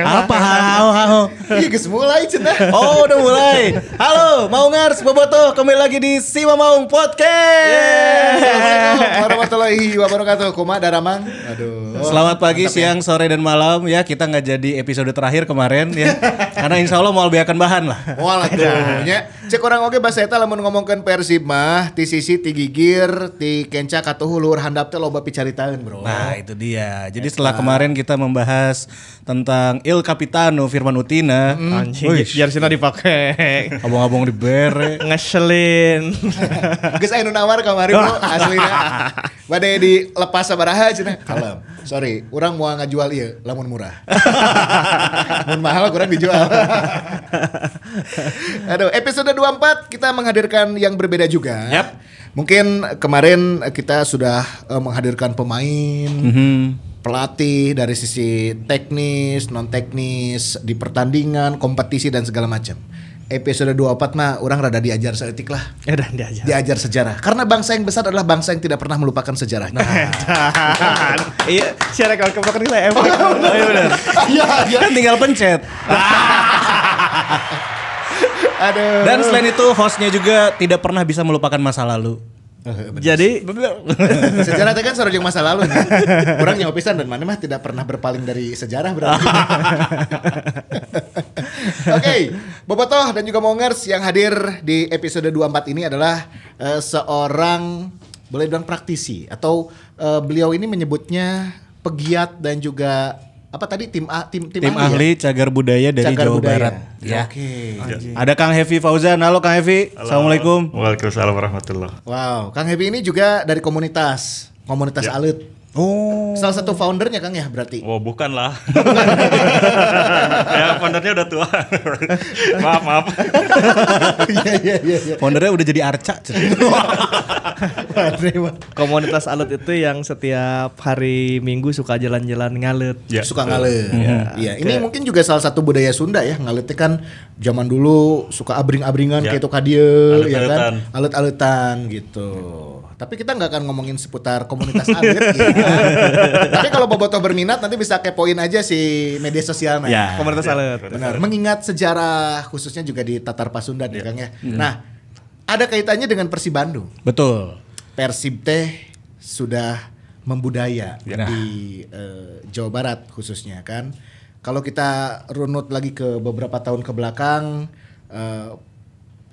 Apa hao hao? Iya geus mulai cenah. Oh udah mulai. Halo, mau ngars bobotoh kembali lagi di Sima Maung Podcast. Assalamualaikum warahmatullahi wabarakatuh. Kumaha Daramang? Aduh. Selamat pagi, siang, sore, dan malam ya. Kita nggak jadi episode terakhir kemarin ya. Karena insya Allah mau lebihakan bahan lah. Walah tuh nya. Cek orang oge bahasa eta lamun ngomongkeun Persib mah ti sisi ti gigir ti kenca katuhu luhur handap teh loba picaritaeun, Bro. Nah itu dia. Jadi setelah kemarin kita membahas tentang Il Capitano Firman Utina. Anjing, Wih, jersey-na dipake. abang-abang di bere. Ngeselin. Geus aya nu nawar kamari, Bro, aslina. Bade dilepas sabaraha cenah. Kalem. Sorry, urang mau ngajual ieu lamun murah. mun mahal kurang dijual. Aduh, episode 24 kita menghadirkan yang berbeda juga. Yap. Mungkin kemarin kita sudah eh, menghadirkan pemain, Mhm. Pelatih dari sisi teknis, non teknis di pertandingan, kompetisi dan segala macam. Episode 24 mah orang rada diajar seetik lah. Ya udah diajar. Diajar sejarah. Karena bangsa yang besar adalah bangsa yang tidak pernah melupakan sejarahnya. Iya, si rekor kepokan nilai emang. Oh iya benar. Iya, iya. Kan tinggal pencet. Aduh. Dan selain itu hostnya juga tidak pernah bisa melupakan masa lalu. Jadi sejarah itu kan sarojeng masa lalu nih. Kurang nyawa pisan dan mana mah tidak pernah berpaling dari sejarah berarti. Oke, Bobotoh dan juga Mongers yang hadir di episode 24 ini adalah eh, seorang boleh bilang praktisi atau eh, beliau ini menyebutnya pegiat dan juga apa tadi tim A, tim tim, Tim ahli, ahli cagar budaya ya? dari Cagar Jawa budaya. Barat. Ya. Oke. Ada Kang Hevi Fauzan. Halo Kang Hevi. Assalamualaikum. Waalaikumsalam warahmatullah. Wow, Kang Hebi ini juga dari komunitas komunitas alit. Oh. Salah satu foundernya Kang ya berarti. Oh bukan lah. ya foundernya udah tua. maaf maaf. Iya iya iya. iya. Foundernya udah jadi Arca. komunitas alut itu yang setiap hari Minggu suka jalan-jalan ngalut. Ya, suka betul. ngalet. Iya, ini mungkin juga salah satu budaya Sunda ya. Ngaletnya kan zaman dulu suka abring-abringan Ya. kayak itu kadieu ya kan. Alet-aletan gitu. Tapi kita nggak akan ngomongin seputar komunitas alit ya. Tapi kalau Bobotoh berminat nanti bisa kepoin aja si media sosialnya. Ya. Komunitas alut. Benar. Mengingat sejarah khususnya juga di Tatar Pasundan ya Kang ya. Nah, ada kaitannya dengan Persib Bandung. Betul. Persib teh sudah membudaya Ya. di eh, Jawa Barat khususnya kan. Kalau kita runut lagi ke beberapa tahun ke belakang eh,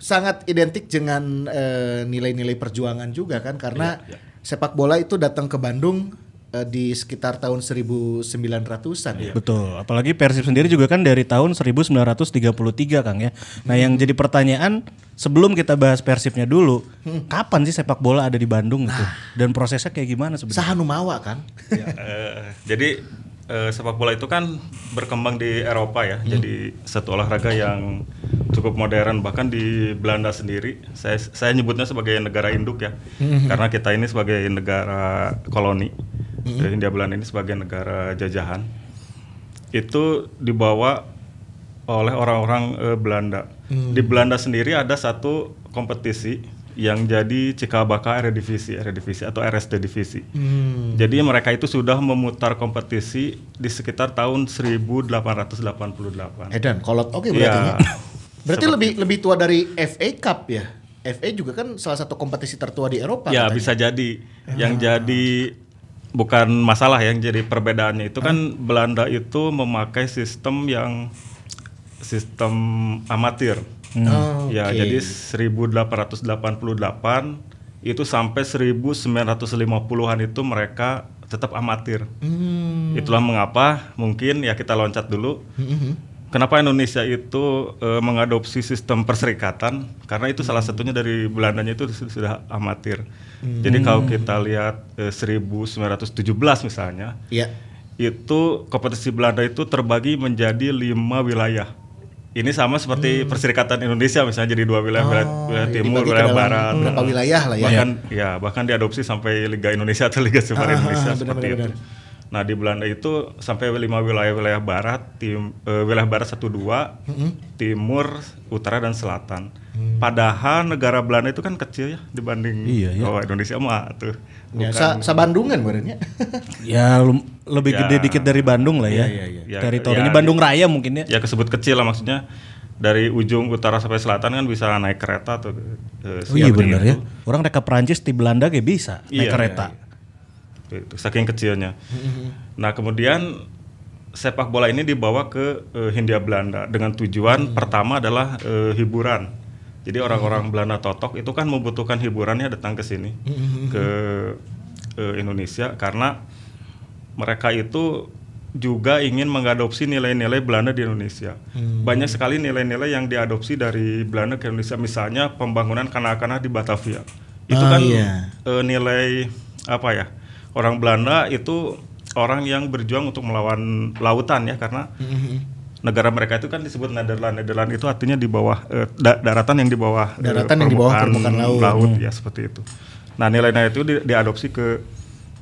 sangat identik dengan eh, nilai-nilai perjuangan juga kan karena Ya, sepak bola itu datang ke Bandung eh, di sekitar tahun 1900-an ya. Betul. Apalagi Persib sendiri juga kan dari tahun 1933 Kang ya. Nah, yang jadi pertanyaan sebelum kita bahas Persibnya dulu, kapan sih sepak bola ada di Bandung gitu? Dan prosesnya kayak gimana sebenarnya? Sahanu Mawa kan. Eh, jadi eh, sepak bola itu kan berkembang di Eropa ya. Jadi satu olahraga yang cukup modern bahkan di Belanda sendiri. Saya saya nyebutnya sebagai negara induk ya. Karena kita ini sebagai negara koloni. Jadi Hindia Belanda ini sebagai negara jajahan. Itu dibawa oleh orang-orang eh, Belanda. Di Belanda sendiri ada satu kompetisi yang jadi Cikabaka Eredivisie, Eredivisie atau RSD Divisi. Jadi mereka itu sudah memutar kompetisi di sekitar tahun 1888. Edan, kolot oke berarti. Iya. ya. Berarti lebih lebih tua dari FA Cup ya. FA juga kan salah satu kompetisi tertua di Eropa. Ya katanya. bisa jadi. Yang jadi bukan masalah ya, yang jadi perbedaannya itu kan Oh, Belanda itu memakai sistem yang sistem amatir. Oh, Ya, oke. jadi 1888 itu sampai 1950-an itu mereka tetap amatir. Hmm. Itulah mengapa mungkin ya kita loncat dulu. Kenapa Indonesia itu eh, mengadopsi sistem perserikatan? Karena itu salah satunya dari Belandanya itu su- sudah amatir. Jadi kalau kita lihat eh, 1917 misalnya, Iya. itu kompetisi Belanda itu terbagi menjadi lima wilayah. Ini sama seperti Perserikatan Indonesia misalnya jadi dua wilayah, wilayah, wilayah Hmm. Oh, timur, wilayah barat. Berapa wilayah lah ya. Bahkan ya bahkan diadopsi sampai Liga Indonesia atau Liga Super Ah, Indonesia benar, seperti benar, itu. Nah di Belanda itu sampai lima wilayah-wilayah barat, tim eh, wilayah barat satu dua, timur, utara dan selatan. Mm. Padahal negara Belanda itu kan kecil ya dibanding Iya, iya. oh, Indonesia mah tuh. Ya, sa, sa Bandungan badannya. Ya lum- lebih Ya. gede dikit dari Bandung lah ya. Iya, iya, iya. Teritorinya Ya, Bandung Raya mungkin ya. Ya kesebut kecil lah maksudnya dari ujung utara sampai selatan kan bisa naik kereta tuh. eh, Oh iya benar itu. ya. Orang reka Perancis di Belanda kayak bisa naik Iya, kereta. Itu, saking kecilnya. Nah kemudian sepak bola ini dibawa ke eh, Hindia Belanda dengan tujuan pertama adalah eh, hiburan. Jadi orang-orang Belanda totok itu kan membutuhkan hiburannya datang ke sini ke eh, Indonesia karena mereka itu juga ingin mengadopsi nilai-nilai Belanda di Indonesia. Banyak sekali nilai-nilai yang diadopsi dari Belanda ke Indonesia. Misalnya pembangunan kanak-kanak di Batavia. Itu Ah, kan iya. eh, nilai apa ya? Orang Belanda itu orang yang berjuang untuk melawan lautan ya karena negara mereka itu kan disebut Nederland. Nederland itu artinya di bawah eh, da- daratan yang di bawah eh, Daratan yang di bawah permukaan laut. ya seperti itu. Nah nilai-nilai itu di- diadopsi ke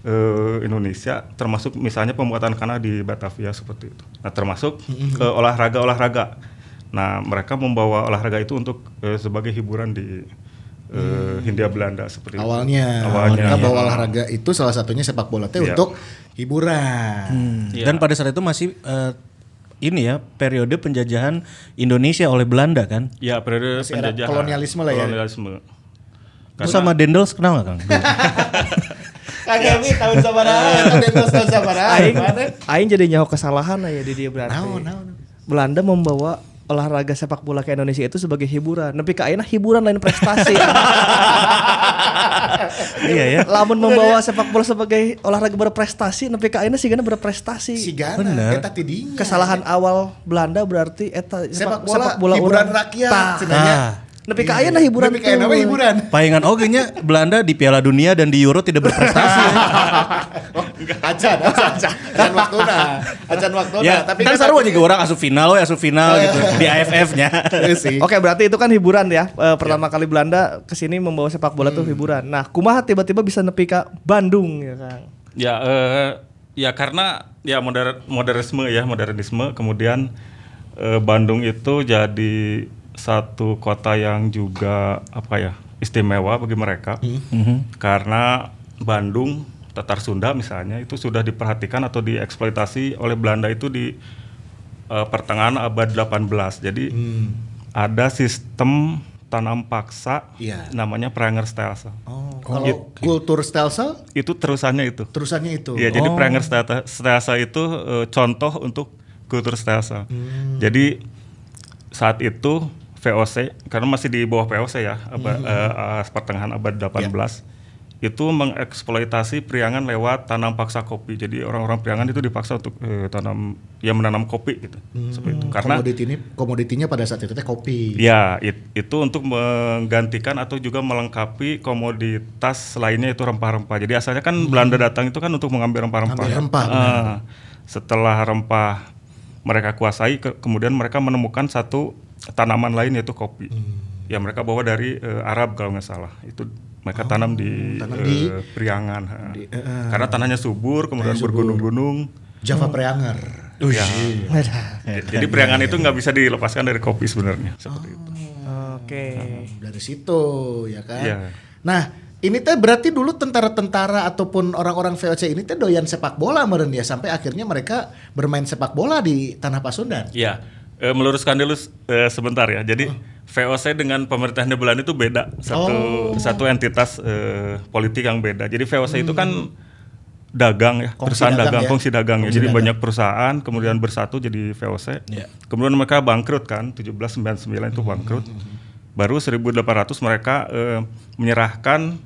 eh, Indonesia, termasuk misalnya pembuatan kanal di Batavia seperti itu. Nah termasuk eh, olahraga-olahraga. Nah mereka membawa olahraga itu untuk eh, sebagai hiburan di eh, Hindia Belanda seperti itu. Awalnya, Awalnya, mereka iya. bawa olahraga itu salah satunya sepak bola teh Iya. untuk hiburan. Hmm. Iya. Dan pada saat itu masih eh, ini ya periode penjajahan Indonesia oleh Belanda kan. Ya periode Masih penjajahan. kolonialisme lah ya. Kolonialisme. Itu sama Dendels kenal nggak Kang? Kagak mi tahun sabaraha, tahun sabaraha. Aing, aing jadi nyaho kesalahan ya di dia berarti. Naon, naon. Belanda membawa olahraga sepak bola ke Indonesia itu sebagai hiburan. Nepi ka ayeuna hiburan lain prestasi. iya ya. Lamun membawa sepak bola sebagai olahraga berprestasi, nepi ka ayeuna sigana berprestasi. Si Gana, Bener. eta tidinya. Kesalahan awal Belanda berarti eta sepak bola, hiburan urang. rakyat. Tah. Nepi ka ayeuna hiburan kayak nama tuh. hiburan. Palingan oke nya Belanda di Piala Dunia dan di Euro tidak berprestasi. ya. Oh, acan, acan, acan waktuna, acan waktuna. ya, tapi tapi kan sarua juga orang asup final, we, asup final gitu di AFF-nya. Iya sih. Oke, berarti itu kan hiburan ya. Eh, pertama kali Belanda ke sini membawa sepak bola tuh hiburan. Nah, kumaha tiba-tiba bisa nepi ka Bandung ya, Kang? Ya, eh, ya karena ya moder modernisme ya modernisme. Kemudian eh, Bandung itu jadi satu kota yang juga apa ya istimewa bagi mereka karena Bandung Tatar Sunda misalnya itu sudah diperhatikan atau dieksploitasi oleh Belanda itu di eh, pertengahan abad 18. Jadi ada sistem tanam paksa Iya. namanya Prangerstelsel. Oh, kalau kultur stelsel Itu terusannya itu. terusannya itu. Iya, jadi Pranger Stasa itu eh, contoh untuk kultur Stasa. Jadi saat itu VOC karena masih di bawah VOC ya, abad, eh, eh, pertengahan abad 18 itu mengeksploitasi Priangan lewat tanam paksa kopi. Jadi orang-orang Priangan itu dipaksa untuk eh, tanam ya menanam kopi gitu. Seperti itu. Karena komoditi ini komoditinya pada saat itu teh kopi. Ya, it- itu untuk menggantikan atau juga melengkapi komoditas lainnya itu rempah-rempah. Jadi asalnya kan Belanda datang itu kan untuk mengambil rempah-rempah. Rempah, Ah, setelah rempah mereka kuasai, ke- kemudian mereka menemukan satu tanaman lain yaitu kopi. Ya mereka bawa dari eh, Arab kalau nggak salah. Itu mereka tanam di, tanam eh, di- Priangan. di- eh, Karena tanahnya subur, kemudian bergunung-gunung. Java Preanger. Ya. Jadi Priangan itu nggak bisa dilepaskan dari kopi sebenarnya. Seperti itu. Oke. Dari situ ya kan. Iya. Nah, ini teh berarti dulu tentara-tentara ataupun orang-orang VOC ini teh doyan sepak bola meren ya sampai akhirnya mereka bermain sepak bola di tanah Pasundan. Ya, eh, meluruskan dulu eh, sebentar ya. Jadi VOC dengan pemerintahan Belanda itu beda, satu satu entitas eh, politik yang beda. Jadi VOC itu kan dagang ya, Kongsi perusahaan dagang dagang, ya. kongsi dagang ya. Kongsi Jadi dagang. banyak perusahaan kemudian bersatu jadi VOC. Iya. Kemudian mereka bangkrut kan, 1799 itu bangkrut. Baru 1800 mereka eh, menyerahkan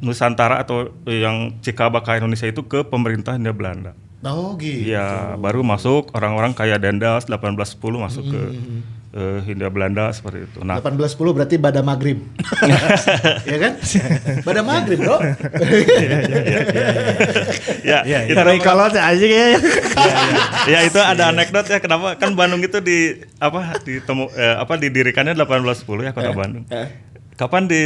Nusantara atau yang Cikabaka Indonesia itu ke pemerintah Hindia Belanda. Oh gitu. Iya, baru masuk orang-orang kayak Dendels 1810 masuk ke eh, Hindia Belanda seperti itu. Nah, 1810 berarti pada maghrib. ya kan? Pada maghrib, Bro. ya, Iya, itu Karena kalau aja ya. ya itu ada anekdot ya kenapa kan Bandung itu di apa ditemu eh, apa didirikannya 1810 ya kota Bandung. Kapan di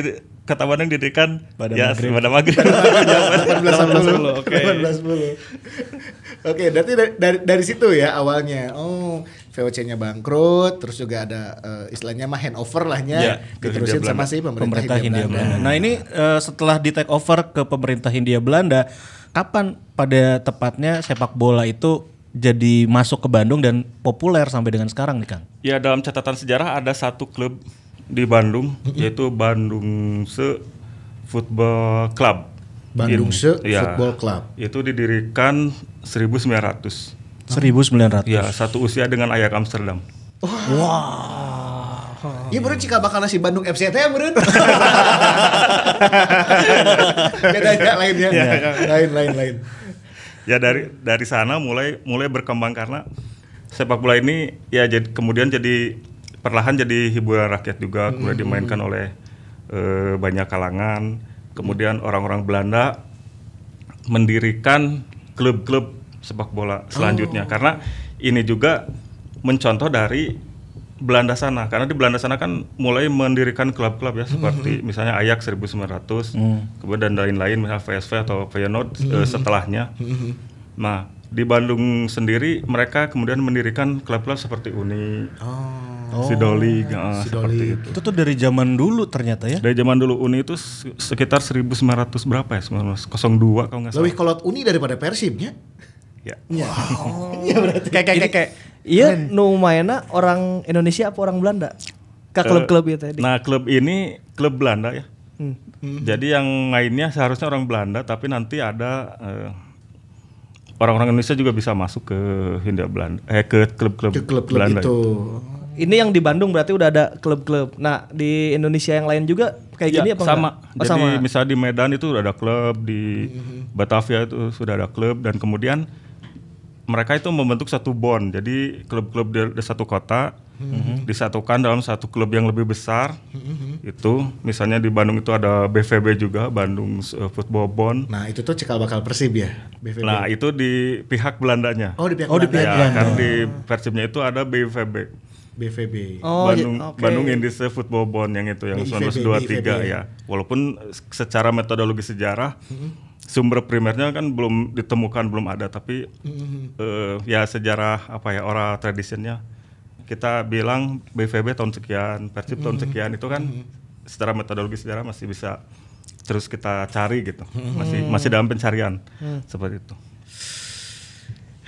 Kota Bandung didirikan Pada ya maghrib. pada maghrib. 1810. Oke. 1810. Oke, berarti dari, dari dari situ ya awalnya. Oh, VOC-nya bangkrut, terus juga ada eh, istilahnya mah handover lahnya Ya, diterusin Hindia sama Belanda. si pemerintah, pemerintah Hindia Belanda. Nah ini eh, setelah di take over ke pemerintah Hindia Belanda, kapan pada tepatnya sepak bola itu jadi masuk ke Bandung dan populer sampai dengan sekarang nih Kang? Ya dalam catatan sejarah ada satu klub di Bandung yaitu Bandung Se Football Club. Bandung In- Se ya, Football Club. Itu didirikan 1900. 1900. Ya, satu usia dengan Ajax Amsterdam. Iya bro cikal bakal nasi Bandung FC teh bro. Bedanya lainnya. Lain lain lain. Ya dari dari sana mulai mulai berkembang karena sepak bola ini ya jadi kemudian jadi perlahan jadi hiburan rakyat juga kemudian dimainkan oleh eh, banyak kalangan. Kemudian orang-orang Belanda mendirikan klub-klub sepak bola selanjutnya. Karena ini juga mencontoh dari Belanda sana. Karena di Belanda sana kan mulai mendirikan klub-klub ya seperti misalnya Ajax 1900 kemudian dan lain-lain misalnya VSV atau Feyenoord eh, setelahnya. Nah, di Bandung sendiri mereka kemudian mendirikan klub-klub seperti Uni, Sidoli, eh, seperti itu. Itu tuh dari zaman dulu ternyata ya. Dari zaman dulu Uni itu se- sekitar 1900 berapa ya? 1902 kalau nggak salah. Lebih kolot uni daripada Persibnya. Ya. Iya berarti. Kayak kayak kayak- iya nu mainna orang Indonesia apa orang Belanda? Ke klub-klub itu tadi. Nah, klub ini klub Belanda ya. Hmm. Jadi yang mainnya seharusnya orang Belanda, tapi nanti ada eh, orang-orang Indonesia juga bisa masuk ke Hindia Belanda, eh ke klub-klub Ke klub-klub Belanda. itu. Ini yang di Bandung berarti udah ada klub-klub. Nah, di Indonesia yang lain juga kayak Ya, gini apa sama. enggak? Oh, Jadi sama. misalnya di Medan itu udah ada klub, di Mhm. Batavia itu sudah ada klub dan kemudian mereka itu membentuk satu bond. Jadi klub-klub di, di satu kota Mhm. disatukan dalam satu klub yang lebih besar. Itu misalnya di Bandung itu ada BVB juga, Bandung eh, Football Bond. Nah itu tuh cikal bakal Persib ya. BVB. Nah, itu di pihak Belandanya. oh di pihak Oh, di Belanda. pihak ya, kan di Persibnya itu ada BVB. BVB. Oh, Bandung iya, oke. Bandung Indische Football Bond yang itu yang BIVB, 1923 ya. Walaupun secara metodologi sejarah sumber primernya kan belum ditemukan belum ada tapi eh, ya sejarah apa ya oral traditionnya kita bilang BVB tahun sekian, Persib tahun sekian itu kan secara metodologi sejarah masih bisa terus kita cari gitu. Masih masih dalam pencarian seperti itu.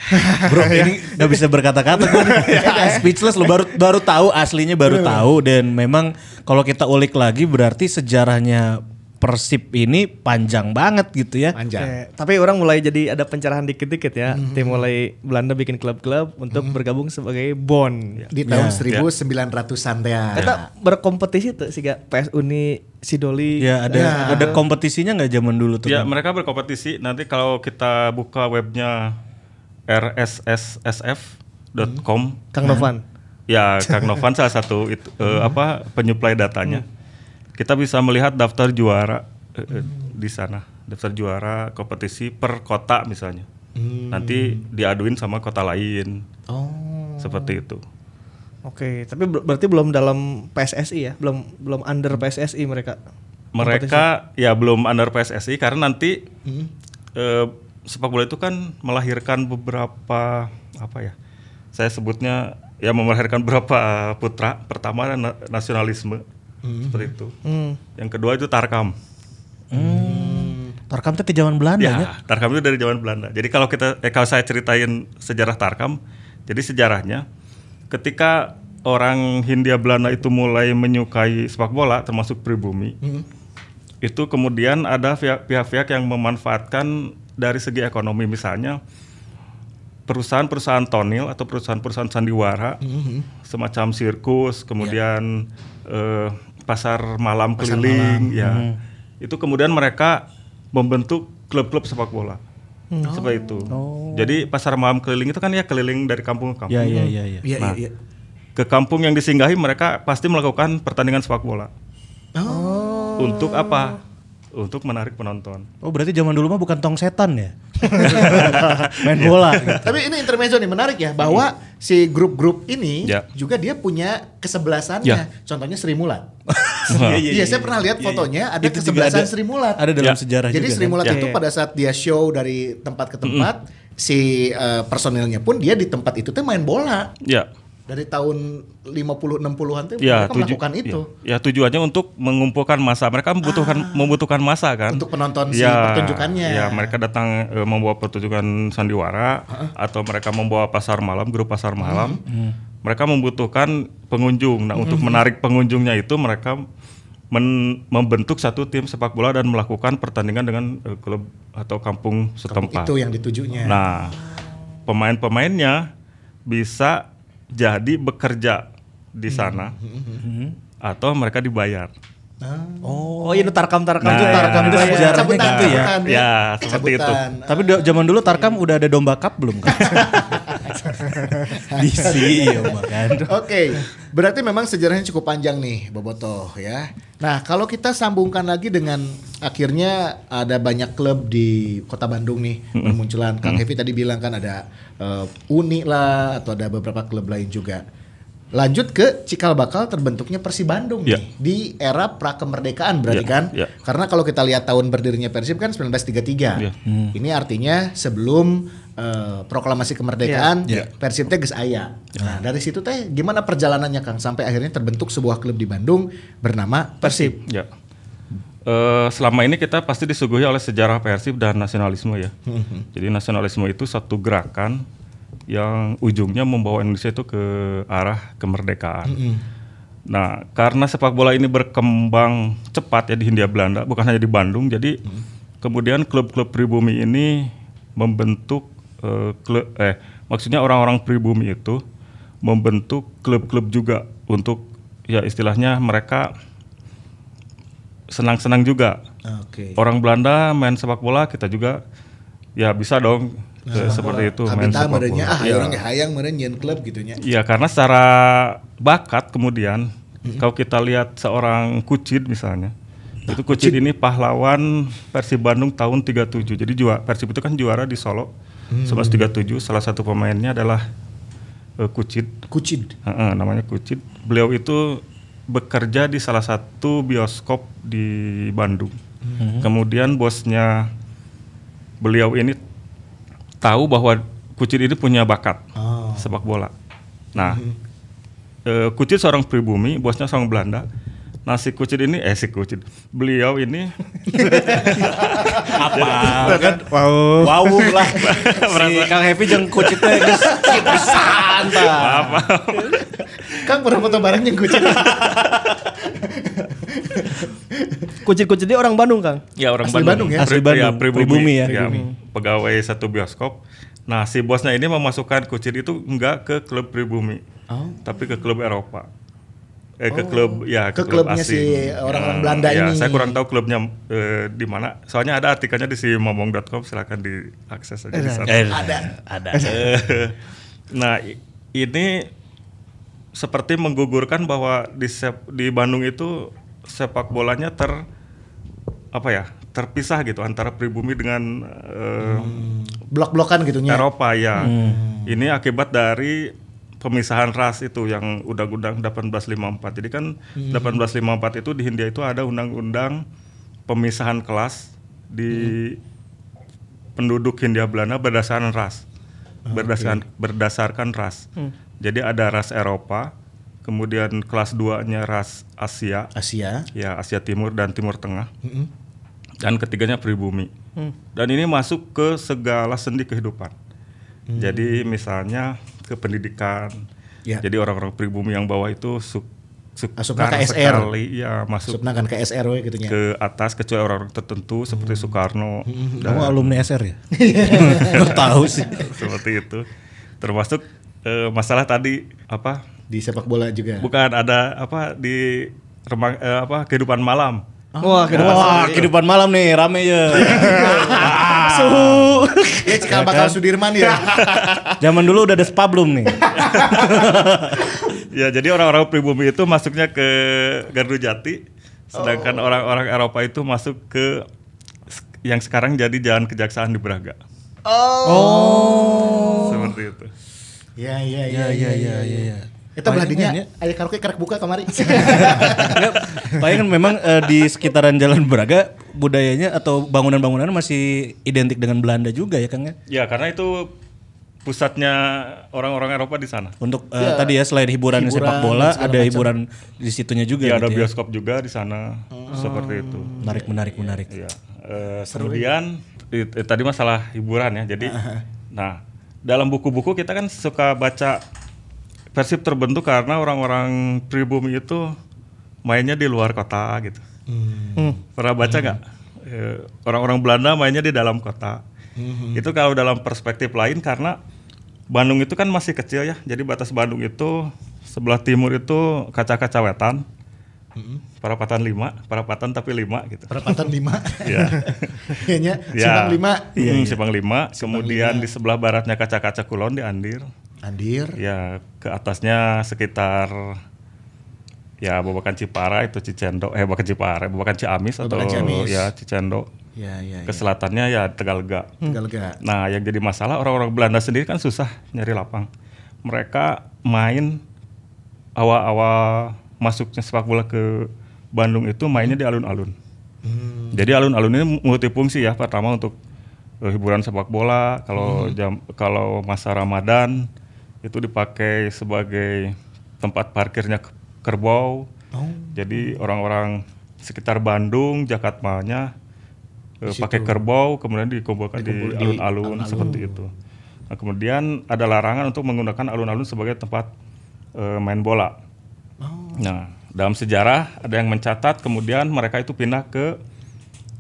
Bro, ini nggak bisa berkata-kata gue nih. Speechless lo baru baru tahu aslinya baru tahu dan memang kalau kita ulik lagi berarti sejarahnya Persib ini panjang banget gitu ya. Panjang. Oke, tapi orang mulai jadi ada pencerahan dikit-dikit ya. Tim mulai Belanda bikin klub-klub untuk bergabung sebagai bond. Di tahun Ya. 1900-an teh. Kita berkompetisi tuh sih PS Uni Sidoli. Ya ada ada kompetisinya nggak zaman dulu tuh? Ya, Kang? mereka berkompetisi. Nanti kalau kita buka webnya rssf.com, Kang Novan. ya Kang Novan salah satu itu eh, apa penyuplai datanya. Kita bisa melihat daftar juara eh, eh, di sana, daftar juara kompetisi per kota misalnya. Nanti diaduin sama kota lain. Oh. Seperti itu. Oke, tapi ber- berarti belum dalam PSSI ya? Belum belum under PSSI mereka. Mereka ya belum under PSSI karena nanti eh, sepak bola itu kan melahirkan beberapa apa ya? Saya sebutnya ya melahirkan beberapa putra. Pertama na- nasionalisme seperti itu. Hmm. Yang kedua itu tarkam. Tarkam tuh di zaman Belanda ya. Ya, tarkam itu dari zaman Belanda. Jadi kalau kita eh, kalau saya ceritain sejarah tarkam, jadi sejarahnya ketika orang Hindia Belanda itu mulai menyukai sepak bola termasuk pribumi. Itu kemudian ada pihak- pihak-pihak yang memanfaatkan dari segi ekonomi misalnya perusahaan-perusahaan tonil atau perusahaan-perusahaan sandiwara semacam sirkus, kemudian eh, pasar malam keliling ya. Itu kemudian mereka membentuk klub-klub sepak bola. Seperti itu. Jadi pasar malam keliling itu kan ya keliling dari kampung ke kampung. Ya ya ya ya. Iya, Nah, iya, iya. Ke kampung yang disinggahi mereka pasti melakukan pertandingan sepak bola. Oh. Untuk apa? Untuk menarik penonton. Oh berarti zaman dulu mah bukan tong setan ya? Main bola. gitu. Tapi ini intermezzo nih menarik ya bahwa si grup-grup ini Ya. juga dia punya kesebelasannya. Ya. Contohnya Sri Mulat. Iya, Iya, saya pernah lihat fotonya ada Itu kesebelasan ada- Sri Mulat. Ada dalam Ya. sejarah Jadi juga. Sri kan? Mulat Ya. itu pada saat dia show dari tempat ke tempat, si eh, personilnya pun dia di tempat itu tuh main bola. Ya. Dari tahun 50 60-an tuh Ya, mereka tuju- melakukan itu. Ya, ya, tujuannya untuk mengumpulkan masa. Mereka membutuhkan membutuhkan masa kan. Untuk penonton si Ya, pertunjukannya. Ya, mereka datang eh, membawa pertunjukan sandiwara atau mereka membawa pasar malam, grup pasar malam. Mereka membutuhkan pengunjung. Nah, untuk menarik pengunjungnya itu mereka men- membentuk satu tim sepak bola dan melakukan pertandingan dengan eh, klub atau kampung setempat. Itu yang ditujunya. Nah, pemain-pemainnya bisa jadi bekerja di sana atau mereka dibayar. Oh, ini tarkam-tarkam Nah, juga. Tarkam itu Cabutan, sejarahnya gitu ya. Ya, seperti itu. Cabutan. Tapi da- zaman dulu Tarkam udah ada domba cup belum kan? DC ya kan. Oke, berarti memang sejarahnya cukup panjang nih, Bobotoh ya. Nah, kalau kita sambungkan lagi dengan akhirnya ada banyak klub di Kota Bandung nih bermunculan. Kang Hevi tadi bilang kan ada eh, Uni lah atau ada beberapa klub lain juga. Lanjut ke cikal bakal terbentuknya Persib Bandung Ya. nih di era prakemerdekaan berarti Ya, kan? ya. Karena kalau kita lihat tahun berdirinya Persib kan 1933. Ya. Ini artinya sebelum eh, proklamasi kemerdekaan Ya. Persib teh geus aya. Nah, dari situ teh gimana perjalanannya Kang sampai akhirnya terbentuk sebuah klub di Bandung bernama Persib. Ya. Eh, selama ini kita pasti disuguhi oleh sejarah Persib dan nasionalisme ya. Jadi nasionalisme itu satu gerakan yang ujungnya membawa Indonesia itu ke arah kemerdekaan. Nah, karena sepak bola ini berkembang cepat ya di Hindia Belanda, bukan hanya di Bandung, jadi kemudian klub-klub pribumi ini membentuk eh, klub, eh maksudnya orang-orang pribumi itu membentuk klub-klub juga untuk ya istilahnya mereka senang-senang juga. Oke. Orang Belanda main sepak bola, kita juga ya bisa dong eh, seperti itu main sepak bola. ah Iya. orang hayang klub gitu nya. Iya karena secara bakat kemudian kalau kita lihat seorang Kucid misalnya itu Kucid ini pahlawan Persib Bandung tahun 37 jadi juara Persib itu kan juara di Solo 1137 salah satu pemainnya adalah eh, Kucid Kucid. Heeh, namanya Kucid beliau itu bekerja di salah satu bioskop di Bandung kemudian bosnya beliau ini tahu bahwa Kucid ini punya bakat Oh. sepak bola. Nah, eh, Kucid seorang pribumi, bosnya seorang Belanda. Si Kucid ini, eh si Kucid, beliau ini Apa kan? Wow. Wow lah. si Kang Happy jeung kucit teh geus pisan tah. Kang pernah foto bareng yang Kucid. Kucit-kucit dia orang Bandung, Kang. ya orang Asli Bandung ya? Asli Bandung, pribumi ya. pegawai satu bioskop. Nah si bosnya ini memasukkan Kucid itu enggak ke klub pribumi, Oh. tapi ke klub Eropa. Eh ke klub ya ke klubnya asing. si orang-orang Nah, Belanda ya, ini. Saya kurang tahu klubnya eh, di mana. Soalnya ada artikelnya di si momong.com silakan diakses aja di sana. Ada. Ada. Eh, nah ini seperti menggugurkan bahwa di sep- di Bandung itu sepak bolanya ter apa ya terpisah gitu antara pribumi dengan eh, Blok-blokan gitu nya. Eropa ya. Ini akibat dari pemisahan ras itu yang undang-undang 1854. Jadi kan 1854 itu di Hindia itu ada undang-undang pemisahan kelas di penduduk Hindia Belanda berdasarkan ras. Berdasarkan berdasarkan ras. Jadi ada ras Eropa, kemudian kelas 2-nya ras Asia, Asia. ya Asia Timur dan Timur Tengah. Mm-mm. Dan ketiganya pribumi. Dan ini masuk ke segala sendi kehidupan. Jadi misalnya ke pendidikan. Ya. Jadi orang-orang pribumi yang bawah itu su Asupna sukar KSR. sekali ya masuk Subna kan ke SRW gitu nya. ke atas kecuali orang-orang tertentu seperti Soekarno Kamu alumni SR ya? Tahu sih. seperti itu. Termasuk eh, masalah tadi apa? Di sepak bola juga. Bukan ada apa di remang, eh, apa kehidupan malam. Wah, kehidupan Wah, kehidupan malam nih rame ya. suhu. Ya cikal bakal Sudirman ya. Zaman dulu udah ada spa belum nih? Ya, jadi orang-orang pribumi itu masuknya ke Gardu Jati, Oh. sedangkan orang-orang Eropa itu masuk ke yang sekarang jadi Jalan Kejaksaan di Braga. Oh. Seperti itu. Ya ya ya Ya ya ya ya. ya. Itu beladinya Palingan ya. aya karaoke karek buka kamari. Kan memang eh, di sekitaran Jalan Braga budayanya atau bangunan-bangunan masih identik dengan Belanda juga ya Kang ya. Ya karena itu pusatnya orang-orang Eropa di sana. Untuk eh, tadi ya selain hiburan, Hiburan sepak bola ada macam. hiburan di situnya juga Ya ada gitu ya. bioskop juga di sana. Seperti itu. Menarik menarik menarik. Iya. Eh, kemudian i- i- tadi masalah hiburan ya. Jadi, nah dalam buku-buku kita kan suka baca Persib terbentuk karena orang-orang pribumi itu mainnya di luar kota gitu. Hmm. Pernah baca nggak? Eh, Orang-orang Belanda mainnya di dalam kota. Itu kalau dalam perspektif lain karena Bandung itu kan masih kecil ya. Jadi batas Bandung itu sebelah timur itu kaca-kaca wetan. Perapatan lima, perapatan tapi lima gitu. Perapatan 5. Iya. Kayaknya Ya. Simpang 5. Hmm, Simpang lima. Kemudian di sebelah baratnya kaca-kaca kulon di Andir. Andir. Ya ke atasnya sekitar ya Babakan Cipara itu Cicendo eh bukan Cipara, Babakan Ciamis atau Babakan Ciamis. ya Cicendo. Ya ya Ke ya. selatannya ya Tegalega. Tegalega. Nah, yang jadi masalah orang-orang Belanda sendiri kan susah nyari lapang. Mereka main awal-awal masuknya sepak bola ke Bandung itu mainnya di alun-alun. Jadi alun-alun ini multifungsi ya. Pertama untuk eh, hiburan sepak bola. Kalau jam kalau masa Ramadan itu dipakai sebagai tempat parkirnya ke- kerbau. Jadi orang-orang sekitar Bandung, Jakatmanya eh, pakai kerbau, kemudian dikumpulkan di Dikumpul di alun-alun seperti itu. Nah, kemudian ada larangan untuk menggunakan alun-alun sebagai tempat eh, main bola. Nah, dalam sejarah ada yang mencatat kemudian mereka itu pindah ke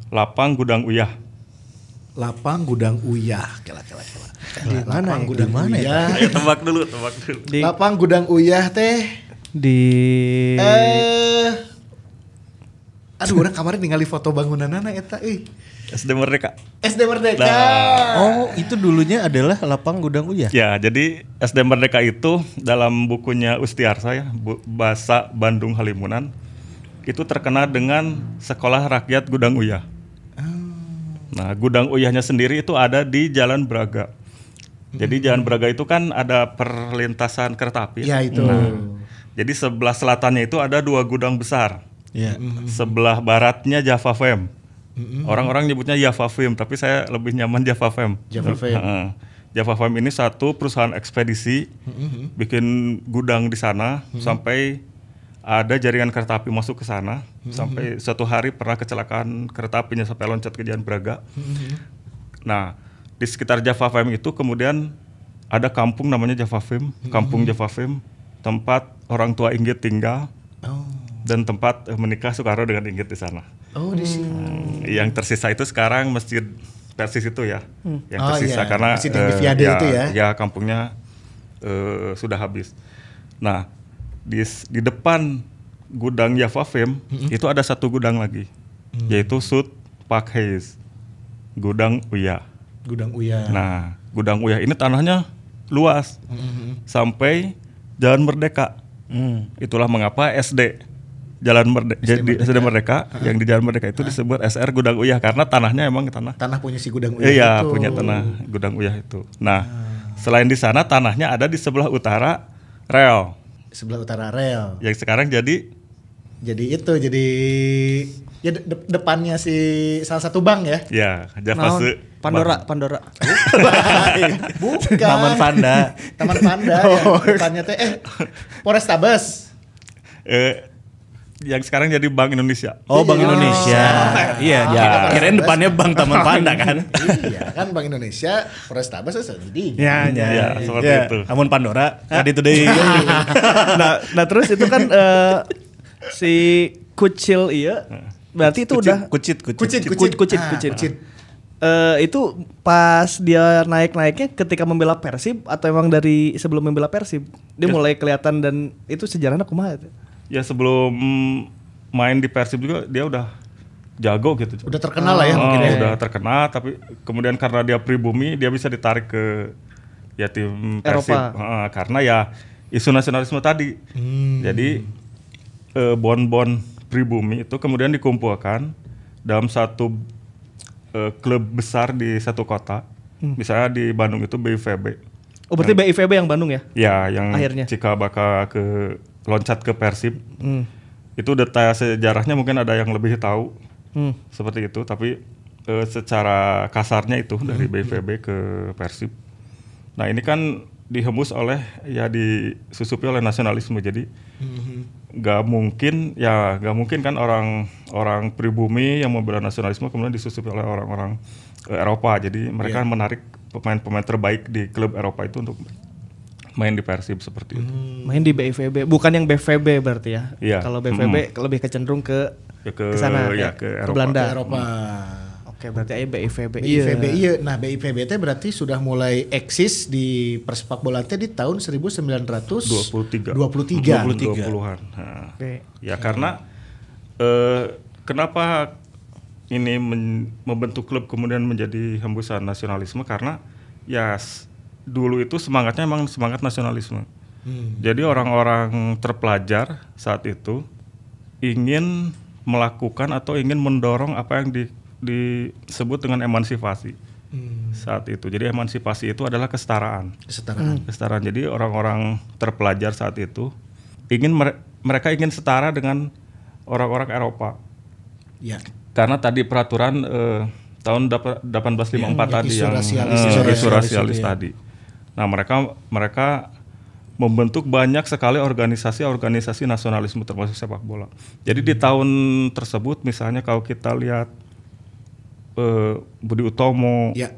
lapang Gudang Uyah. Lapang Gudang Uyah. Kela kela kela. Di mana Lapang ya? Gudang Uyah. Ayo tebak dulu, tebak dulu. Di Lapang Gudang Uyah teh. di Eh Aduh, orang kemarin ningali foto bangunanana eta euy. SD Merdeka. SD Merdeka. Oh, itu dulunya adalah lapang gudang Uyah. Ya, jadi SD Merdeka itu dalam bukunya Ustiarsa ya, Bu- Bahasa Bandung Halimunan, itu terkenal dengan Sekolah Rakyat Gudang Uyah. Nah, Gudang Uyahnya sendiri itu ada di Jalan Braga. Jadi Jalan Braga itu kan ada perlintasan kereta api. Ya itu. Jadi sebelah selatannya itu ada dua gudang besar. Iya. Sebelah baratnya Java Fem. Orang-orang nyebutnya Java Fem, tapi saya lebih nyaman Java Fem. Java Fem. Heeh. Java Fem ini satu perusahaan ekspedisi, bikin gudang di sana sampai ada jaringan kereta api masuk ke sana. Sampai suatu hari pernah kecelakaan kereta apinya sampai loncat ke Jalan Braga. Nah, di sekitar Java Fem itu kemudian ada kampung namanya Java Fem, kampung Java Fem, tempat orang tua Inggit tinggal Oh. dan tempat eh, menikah Soekarno dengan Inggit di sana. Oh, di sini. Hmm, Yang tersisa itu sekarang masjid Persis itu ya, yang Oh, tersisa iya. karena Masjid yang di eh, Viade itu ya? Ya kampungnya eh, sudah habis. Nah di di depan gudang Java Fem itu ada satu gudang lagi, Mm. yaitu Sud Pak Hayes, gudang Uya. Gudang Uyah. Nah gudang Uya ini tanahnya luas Mm-hmm. sampai Jalan Merdeka. Hmm. Itulah mengapa SD Jalan Merdeka, jadi SD Merdeka yang di Jalan Merdeka itu disebut SR Gudang Uyah karena tanahnya emang tanah Tanah punya si Gudang Uyah. Iya, itu. punya tanah Gudang Uyah itu. Nah, selain di sana tanahnya ada di sebelah utara rel Sebelah utara rel. yang sekarang jadi Jadi itu jadi ya de- de- depannya si salah satu bank ya. ya Java Naon? Se- Pandora, Pandora. Bukan. Taman Panda. Taman Panda ya. Depannya teh eh Polrestabes. Eh, yang sekarang jadi Bank Indonesia. Oh, Bank Indonesia. Iya, Ya. kirain depannya Bank Taman Panda kan. iya kan Bank Indonesia Polrestabes itu di. Ya, Ya, seperti itu. Amun Pandora, tadi itu deh. nah, nah terus itu kan eh, si kucil iya berarti itu udah kucit, kucit. Kucit, kucit kucit Ah, kucit. kucit. Eh, itu pas dia naik-naiknya ketika membela Persib atau emang dari sebelum membela Persib dia mulai kelihatan dan itu sejarahnya kumaha itu? Ya sebelum main di Persib juga dia udah jago gitu. Udah terkenal lah ya Oh, mungkin ya. udah terkenal tapi kemudian karena dia pribumi dia bisa ditarik ke ya tim Persib Eropa. Heeh, karena ya isu nasionalisme tadi. Jadi eh, bon-bon pribumi itu kemudian dikumpulkan dalam satu eh, klub besar di satu kota Misalnya di Bandung itu BIVB. Oh berarti BIVB yang Bandung ya? Ya, yang Akhirnya. jika bakal ke loncat ke Persib. Hmm. Itu detail sejarahnya mungkin ada yang lebih tahu Hmm. seperti itu, tapi eh, secara kasarnya itu dari BVB ke Persib. Nah, ini kan dihembus oleh ya disusupi oleh nasionalisme. Jadi nggak mungkin ya nggak mungkin kan orang orang pribumi yang membela nasionalisme kemudian disusupi oleh orang-orang eh, Eropa. Jadi mereka menarik pemain-pemain terbaik di klub Eropa itu untuk main di Persib seperti itu. Main di BIVB, bukan yang BVB berarti ya? Iya. Kalau BVB lebih kecenderung ke Ya ke- sana ya, ya, ke ke, Eropa. Belanda. Ke Eropa. Oke, berarti aja BIVB. BIVB iya. Nah, BIVB teh berarti sudah mulai eksis di persepak bola teh di tahun 1923. 23. 23. 20-an. Nah, Oke. Ya karena eh, kenapa ini men- membentuk klub kemudian menjadi hembusan nasionalisme karena ya dulu itu semangatnya emang semangat nasionalisme. Jadi orang-orang terpelajar saat itu ingin melakukan atau ingin mendorong apa yang di- disebut dengan emansipasi saat itu. Jadi emansipasi itu adalah kesetaraan Kesetaraan. kesetaraan. Jadi orang-orang terpelajar saat itu ingin mere- mereka ingin setara dengan orang-orang Eropa. Ya. Karena tadi peraturan eh, tahun dapa- 1854 tadi isu yang rasialis eh, itu ya. isu rasialis tadi. Nah, mereka mereka membentuk banyak sekali organisasi-organisasi nasionalisme termasuk sepak bola. Jadi di tahun tersebut misalnya kalau kita lihat eh, Budi Utomo, Ya.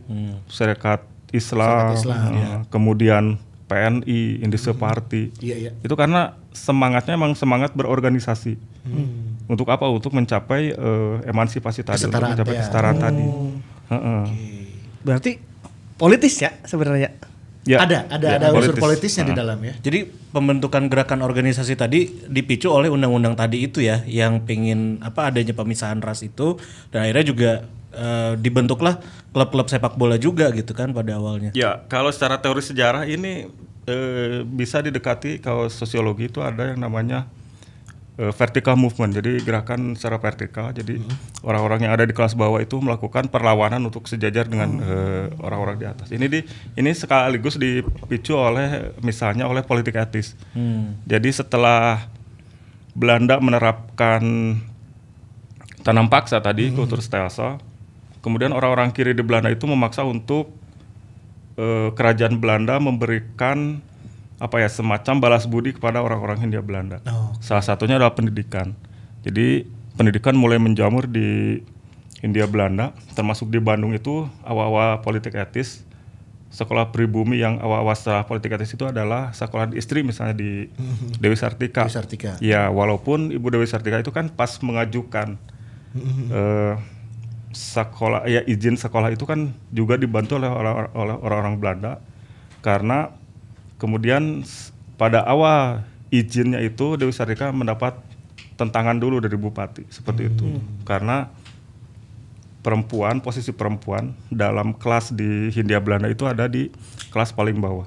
Serikat Islam, Serikat Islam, eh, kemudian PNI, Indonesian Party. Iya, iya. Itu karena semangatnya memang semangat berorganisasi. Untuk apa? Untuk mencapai eh, emansipasi tadi, untuk mencapai ya. kesetaraan tadi. Heeh. Berarti politis ya sebenarnya. Ya, ada ada ya, ada unsur politis. politisnya di Heeh. dalam ya. Jadi pembentukan gerakan organisasi tadi dipicu oleh undang-undang tadi itu ya, yang pingin apa adanya pemisahan ras itu, dan akhirnya juga eh, dibentuklah klub-klub sepak bola juga gitu kan pada awalnya. Ya, kalau secara teori sejarah ini eh, bisa didekati kalau sosiologi itu ada yang namanya eh, vertical movement. Jadi gerakan secara vertikal. Jadi orang-orang yang ada di kelas bawah itu melakukan perlawanan untuk sejajar dengan eh, orang-orang di atas. Ini di ini sekaligus dipicu oleh misalnya oleh politik etis. Jadi setelah Belanda menerapkan tanam paksa tadi kultur stelsel, kemudian orang-orang kiri di Belanda itu memaksa untuk eh, kerajaan Belanda memberikan apa ya semacam balas budi kepada orang-orang Hindia Belanda. Oh. Salah satunya adalah pendidikan. Jadi pendidikan mulai menjamur di Hindia Belanda, termasuk di Bandung itu awal-awal politik etis. Sekolah pribumi yang awal-awal setelah politik etis itu adalah sekolah istri misalnya di Dewi Sartika. Dewi Sartika. Ya, walaupun Ibu Dewi Sartika itu kan pas mengajukan eh, sekolah ya izin sekolah itu kan juga dibantu oleh orang- oleh orang-orang Belanda. Karena kemudian pada awal izinnya itu Dewi Sartika mendapat tentangan dulu dari bupati seperti itu. Karena perempuan posisi perempuan dalam kelas di Hindia Belanda itu ada di kelas paling bawah.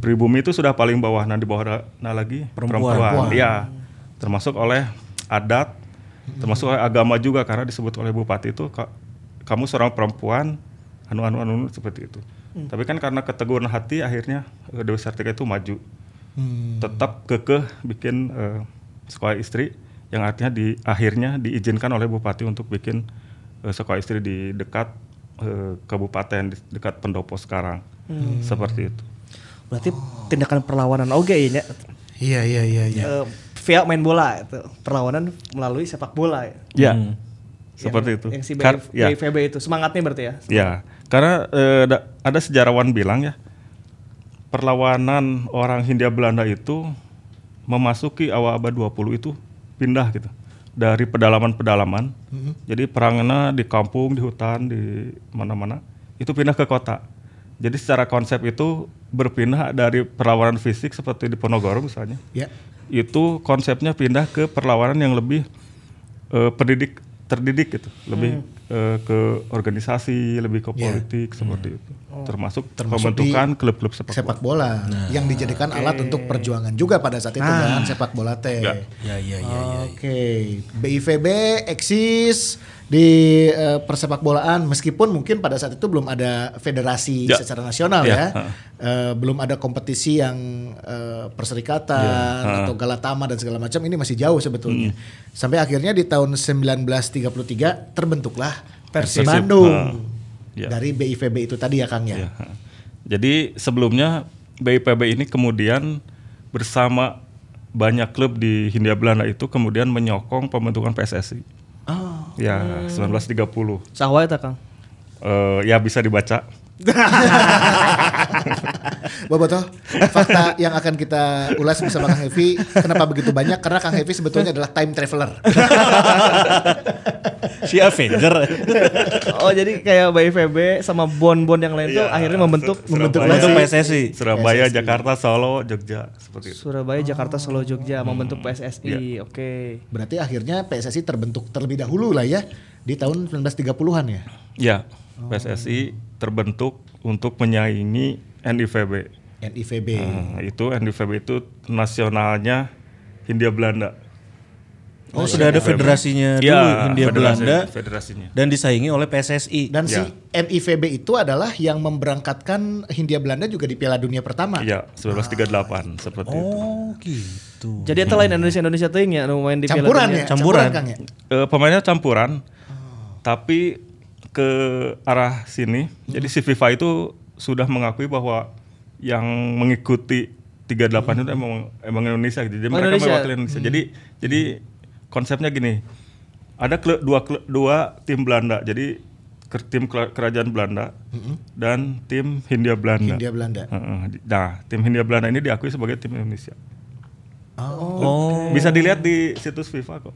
Pribumi itu sudah paling bawah nah di bawah nah lagi Perempuan. Perempuan. ya termasuk oleh adat termasuk oleh agama juga karena disebut oleh bupati itu "Ka- kamu seorang perempuan anu anu anu seperti itu tapi kan karena keteguhan hati akhirnya eh, Dewi Sartika itu maju Hmm. tetap kekeh bikin eh, sekolah istri yang artinya di akhirnya diizinkan oleh bupati untuk bikin eh, sekolah istri di dekat eh, kabupaten di dekat pendopo sekarang seperti itu Berarti tindakan perlawanan oke ya. Iya iya iya iya. Eh, via main bola itu perlawanan melalui sepak bola ya. ya Hmm. seperti Yang- itu Yang si Kar- BIV ya. BIVB itu semangatnya berarti ya. Ya, karena eh, da- ada sejarawan bilang ya, perlawanan orang Hindia Belanda itu memasuki awal abad 20 itu pindah gitu. Dari pedalaman-pedalaman. Jadi perangnya di kampung, di hutan, di mana-mana, itu pindah ke kota. Jadi secara konsep itu berpindah dari perlawanan fisik seperti di Ponorogo misalnya. Ya. Itu konsepnya pindah ke perlawanan yang lebih eh, pendidik terdidik gitu, lebih eh, ke organisasi, lebih ke Ya. politik seperti itu. Termasuk, Termasuk pembentukan klub-klub sepak, Sepak bola. bola yang dijadikan alat untuk perjuangan juga pada saat itu kan sepak bola teh. Ya. Ya ya ya. ya. Oke, BIVB eksis di eh, persepak bolaan meskipun mungkin pada saat itu belum ada federasi Ya. secara nasional Ya, ya. Eh, belum ada kompetisi yang eh, perserikatan Ya, atau galatama dan segala macam ini masih jauh sebetulnya. Hmm. Sampai akhirnya di tahun 1933 terbentuklah Persib Bandung. Ya. dari BIVB itu tadi ya Kang ya. Ya. Jadi sebelumnya BIPB ini kemudian bersama banyak klub di Hindia Belanda itu kemudian menyokong pembentukan PSSI. Ya, 1930. Sahwa eta Kang. Eh, ya bisa dibaca. Bobotoh, fakta yang akan kita ulas bersama Kang Hevi, kenapa begitu banyak? Karena Kang Hevi sebetulnya adalah time traveler. si Avenger. Oh jadi kayak BIVB sama bon-bon yang lain tuh Iya, akhirnya membentuk Sur- membentuk Surabaya. Membentuk. PSSI. Surabaya, Jakarta, Solo, Jogja seperti itu. Surabaya, Jakarta, Solo, Jogja membentuk PSSI. Oke. Berarti akhirnya PSSI terbentuk terlebih dahulu lah ya di tahun 1930-an ya. Ya, PSSI terbentuk untuk menyaingi NIVB. NIVB. Nah, itu NIVB itu nasionalnya Hindia Belanda. Oh, sudah ada federasinya dulu Ya, Hindia federasi- Belanda Federasinya. dan disaingi oleh PSSI. Dan si Ya. NIVB itu adalah yang memberangkatkan Hindia Belanda juga di Piala Dunia pertama. Iya, 1938 seperti itu. Oh, gitu. Jadi itu lain Indonesia Indonesia teuing ya nu main di Piala Campuran Dunia. ya, Campuran. Kang ya. Eh, pemainnya campuran, tapi ke arah sini. Jadi si FIFA itu sudah mengakui bahwa yang mengikuti 38 itu emang emang Indonesia gitu. Jadi Oh, mereka Indonesia. mewakili Indonesia. Jadi jadi konsepnya gini. Ada klub, dua klub, dua tim Belanda. Jadi ke- tim kerajaan Belanda dan tim Hindia Belanda. Hindia Belanda. Heeh. Nah, tim Hindia Belanda ini diakui sebagai tim Indonesia. Oh, Bisa dilihat di situs FIFA kok.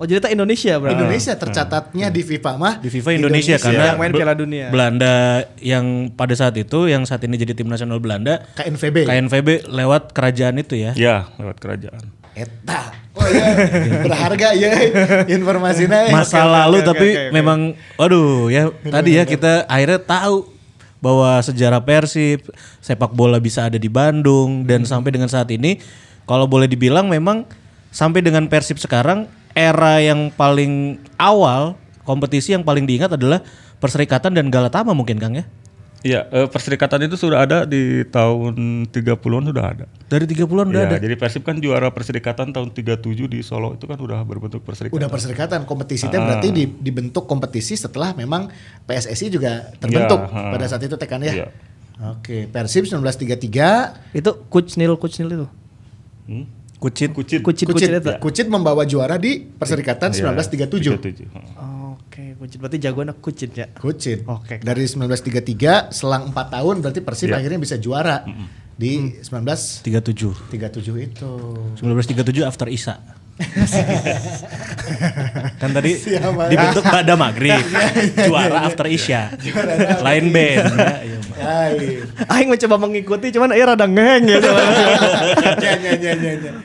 Oh jadi itu Indonesia berarti. Indonesia tercatatnya di FIFA mah di FIFA Indonesia, karena yang main Piala Dunia. Belanda yang pada saat itu yang saat ini jadi tim nasional Belanda KNVB. KNVB lewat kerajaan itu ya. Ya, lewat kerajaan. Eta. Oh iya, berharga ya informasinya. ya. Masa lalu tapi memang waduh ya tadi ya kita akhirnya tahu bahwa sejarah Persib sepak bola bisa ada di Bandung dan sampai dengan saat ini kalau boleh dibilang memang sampai dengan Persib sekarang era yang paling awal kompetisi yang paling diingat adalah Perserikatan dan Galatama mungkin Kang ya. Iya, eh, perserikatan itu sudah ada di tahun 30-an sudah ada. Dari 30-an udah Iya, ada. jadi Persib kan juara perserikatan tahun 37 di Solo itu kan udah berbentuk perserikatan. Udah perserikatan kompetisi itu Ah. berarti di- dibentuk kompetisi setelah memang PSSI juga terbentuk Ya, ha. pada saat itu tekan ya. Iya. Oke, Persib 1933 Itu Kucnil Kucnil itu. Hmm? Kucit. Kucit. Kucit Kucit, Kucit itu. Kucit membawa juara di Perserikatan Iya, 1937. 37, heeh. Oke, Kucit berarti jago anak Kucit ya. Kucit. Oke. Dari 1933 selang 4 tahun berarti Persib Iya. akhirnya bisa juara di 1937 37. itu. 1937 after Isa. kan tadi Siapa? dibentuk pada maghrib juara after Isya lain band ya, iya. Aing mencoba mengikuti cuman aing rada ngeheng ya.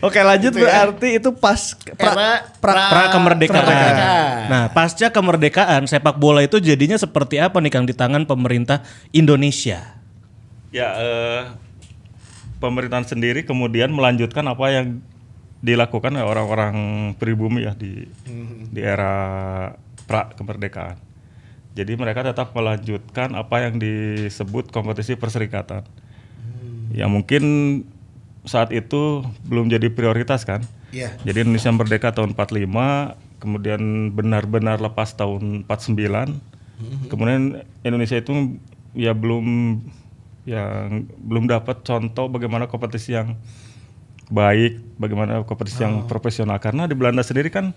Oke, lanjut Itu ya. berarti itu pas Era pra- pra kemerdekaan. kemerdekaan. Nah, pasca kemerdekaan sepak bola itu jadinya seperti apa nih Kang di tangan pemerintah Indonesia? Ya, eh, pemerintahan sendiri kemudian melanjutkan apa yang dilakukan oleh orang-orang pribumi ya di di era pra kemerdekaan. Jadi mereka tetap melanjutkan apa yang disebut kompetisi perserikatan. Ya mungkin saat itu belum jadi prioritas kan. Iya. Jadi Indonesia merdeka tahun 45, kemudian benar-benar lepas tahun 49. Kemudian Indonesia itu ya belum yang belum dapat contoh bagaimana kompetisi yang baik, bagaimana kompetisi yang profesional karena di Belanda sendiri kan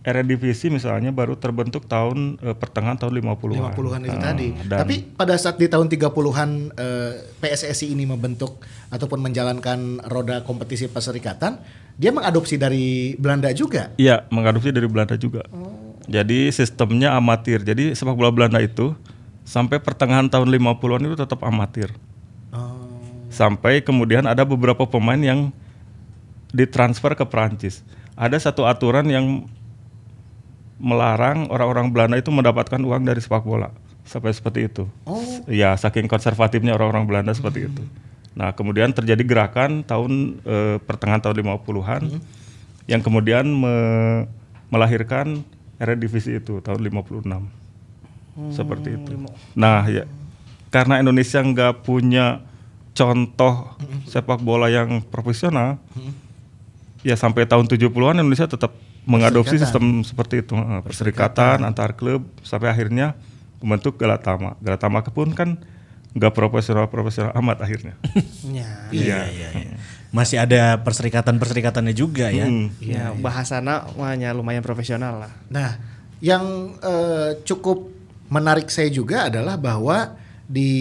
Eredivisie misalnya baru terbentuk tahun eh, pertengahan tahun 50-an. 50-an itu Nah, tadi. dan- Tapi pada saat di tahun 30-an eh, PSSI ini membentuk ataupun menjalankan roda kompetisi perserikatan, dia mengadopsi dari Belanda juga. Iya, mengadopsi dari Belanda juga. Jadi sistemnya amatir. Jadi sepak bola Belanda itu sampai pertengahan tahun 50-an itu tetap amatir. Sampai kemudian ada beberapa pemain yang ditransfer ke Perancis. Ada satu aturan yang melarang orang-orang Belanda itu mendapatkan uang dari sepak bola. Sampai seperti itu. Oh. Ya, saking konservatifnya orang-orang Belanda seperti itu. Nah, kemudian terjadi gerakan tahun eh, pertengahan tahun 50-an yang kemudian me- melahirkan Eredivisie itu tahun 56. Seperti itu. Nah, ya karena Indonesia nggak punya contoh sepak bola yang profesional, ya sampai tahun 70-an Indonesia tetap mengadopsi sistem seperti itu, eh, perserikatan antar klub sampai akhirnya membentuk Galatama. Galatama pun kan nggak profesional-profesional amat akhirnya. Ya. Iya. Masih ada perserikatan-perserikatannya juga ya. Hmm. Ya, bahasana mahnya lumayan profesional lah. Nah, yang eh, cukup menarik saya juga adalah bahwa di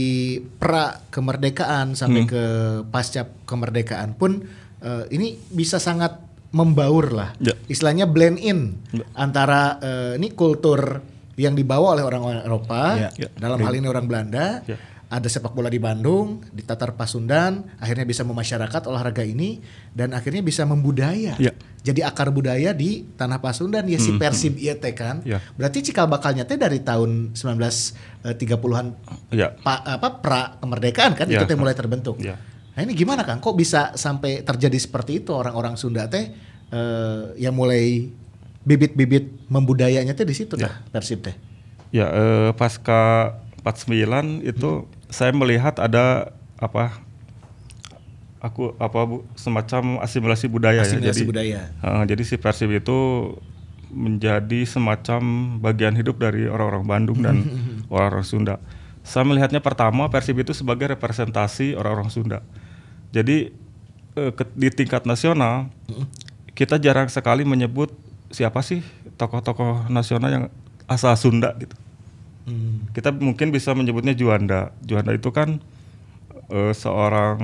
pra kemerdekaan sampai Hmm. ke pasca kemerdekaan pun eh, ini bisa sangat membaur lah. Ya. Istilahnya blend in Ya. antara eh, ini kultur yang dibawa oleh orang-orang Eropa, Ya. Ya. dalam hal ini orang Belanda. Ada sepak bola di Bandung, di Tatar Pasundan, akhirnya bisa memasyarakat olahraga ini dan akhirnya bisa membudaya Ya. jadi akar budaya di tanah Pasundan ya si Persib ieu teh kan. Ya. Berarti cikal bakalnya teh dari tahun 1930-an Ya. pa- apa pra kemerdekaan kan Ya. itu teh mulai terbentuk. Ya. Nah ini gimana Kang? Kok bisa sampai terjadi seperti itu orang-orang Sunda teh eh, yang mulai bibit-bibit membudayanya teh di situ Ya. dah Persib teh. Ya, eh, pasca 49 itu saya melihat ada apa? Aku apa Bu, semacam asimilasi budaya Asimilasi ya. Jadi budaya. eh, jadi si Persib itu menjadi semacam bagian hidup dari orang-orang Bandung dan orang-orang Sunda. Saya melihatnya pertama Persib itu sebagai representasi orang-orang Sunda. Jadi eh, ke- di tingkat nasional kita jarang sekali menyebut siapa sih tokoh-tokoh nasional yang asal Sunda gitu. Hmm. Kita mungkin bisa menyebutnya Juanda. Juanda itu kan eh, seorang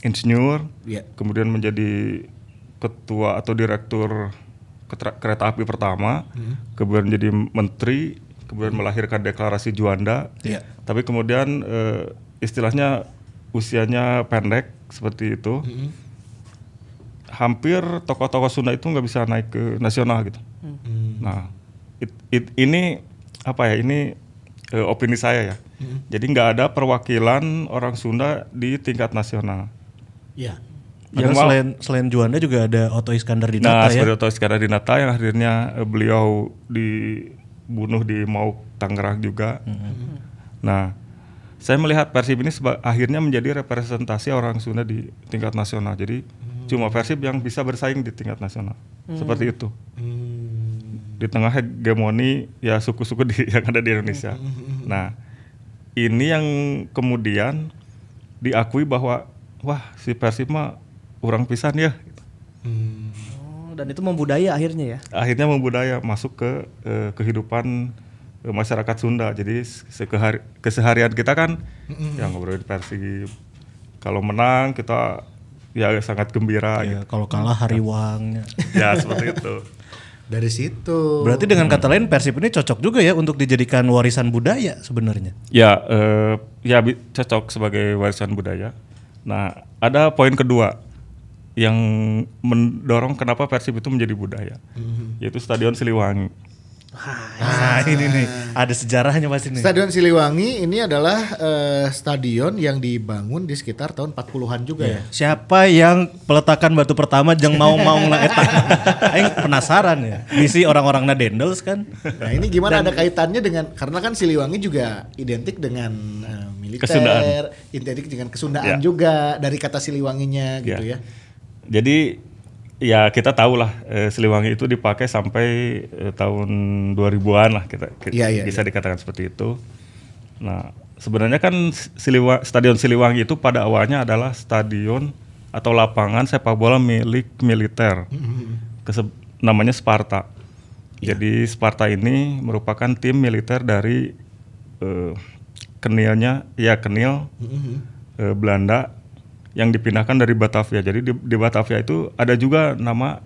insinyur, Iya. kemudian menjadi ketua atau direktur kereta api pertama, kemudian jadi menteri, kemudian melahirkan deklarasi Juanda. Iya. Tapi kemudian eh, istilahnya usianya pendek seperti itu. Hampir tokoh-tokoh Sunda itu nggak bisa naik ke nasional gitu. Nah, it- it- ini apa ya? Ini eh, opini saya ya. Jadi nggak ada perwakilan orang Sunda di tingkat nasional. Iya. Yang mal- selain selain Juanda juga ada Otto Iskandar di Nah, ya. seperti Oto Iskandar Dinata yang akhirnya eh, beliau dibunuh di Mauk Tangerang juga. Nah, saya melihat Persib ini akhirnya menjadi representasi orang Sunda di tingkat nasional. Jadi cuma Persib yang bisa bersaing di tingkat nasional. Seperti itu. Di tengah hegemoni ya suku-suku di, yang ada di Indonesia. Nah, ini yang kemudian diakui bahwa wah si Persib mah orang pisan ya. Oh, dan itu membudaya akhirnya ya. akhirnya membudaya masuk ke eh, kehidupan eh, masyarakat Sunda. Jadi sekehari- keseharian kita kan yang ngobrolin Persib. Kalau menang kita ya sangat gembira Ya, gitu. kalau kalah Hariwangnya. Ya seperti itu. Dari situ. Berarti dengan kata lain Persib ini cocok juga ya untuk dijadikan warisan budaya sebenarnya. Ya eh, ya cocok sebagai warisan budaya. Nah, ada poin kedua yang mendorong kenapa Persib itu menjadi budaya, yaitu Stadion Siliwangi. Nah, ini nih ada sejarahnya pasti nih. Stadion Siliwangi ini adalah eh, stadion yang dibangun di sekitar tahun 40-an juga ya. Siapa yang peletakan batu pertama jeng mau mau na eta? Aing penasaran ya. Bisi orang-orang na dendels kan. Nah ini gimana ada kaitannya dengan karena kan Siliwangi juga identik dengan eh, militer, Kesundaan. identik dengan kesundaan Ya. juga dari kata Siliwanginya gitu ya. Jadi ya kita tahu lah eh, Siliwangi itu dipakai sampai eh, tahun 2000-an lah kita ki- Iya, iya, bisa dikatakan seperti itu. Nah, sebenarnya kan Siliwa, Stadion Siliwangi itu pada awalnya adalah stadion atau lapangan sepak bola milik militer. Kese- namanya Sparta. Jadi Sparta ini merupakan tim militer dari eh, kenilnya ya kenil eh, Belanda yang dipindahkan dari Batavia. Jadi di, di Batavia itu ada juga nama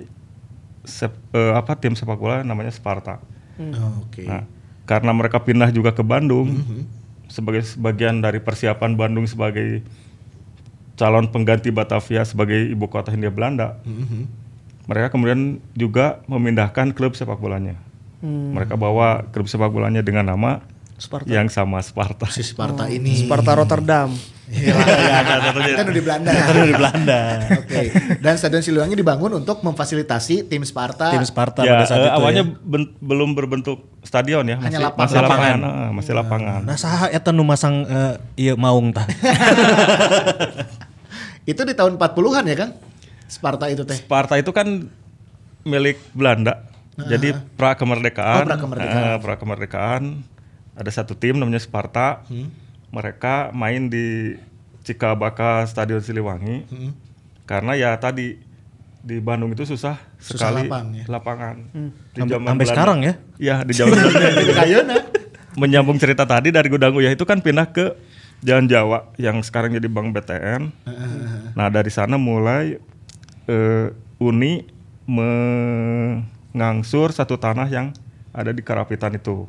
sep- eh, apa tim sepak bola namanya Sparta. Oh, Oke. Nah, karena mereka pindah juga ke Bandung sebagai sebagian dari persiapan Bandung sebagai calon pengganti Batavia sebagai ibu kota Hindia Belanda. Mereka kemudian juga memindahkan klub sepak bolanya. Mereka bawa klub sepak bolanya dengan nama Sparta. yang sama Sparta. Si Sparta ini. Sparta Rotterdam. Iya. Ya, satu-satunya. Kan udah di Belanda. Kan di Belanda. Oke. Dan Stadion Siliwangi dibangun untuk memfasilitasi tim Sparta. Tim Sparta Ya, pada saat eh, itu awalnya ya. ben- belum berbentuk stadion ya, Hanya masih, lapang. masih Lapangan. lapangan, eh, masih lapangan. Nah saha eta nu masang eh, iya maung tah. Itu di tahun 40-an ya kan? Sparta itu teh. Sparta itu kan milik Belanda. Jadi pra Oh, kemerdekaan, pra-kemerdekaan. eh, pra-kemerdekaan, ada satu tim namanya Sparta. Hmm. Mereka main di Cikabaka Stadion Siliwangi. Hmm. Karena ya tadi di Bandung itu susah, Susah sekali lapang ya. lapangan. Di Sampai- zaman sampai Belanda- sekarang ya? Iya, di zaman Belanda. Menyambung cerita tadi dari Gudang Uyah itu kan pindah ke Jalan Jawa yang sekarang jadi Bank BTN. Nah dari sana mulai eh, Uni mengangsur satu tanah yang ada di Karapitan itu.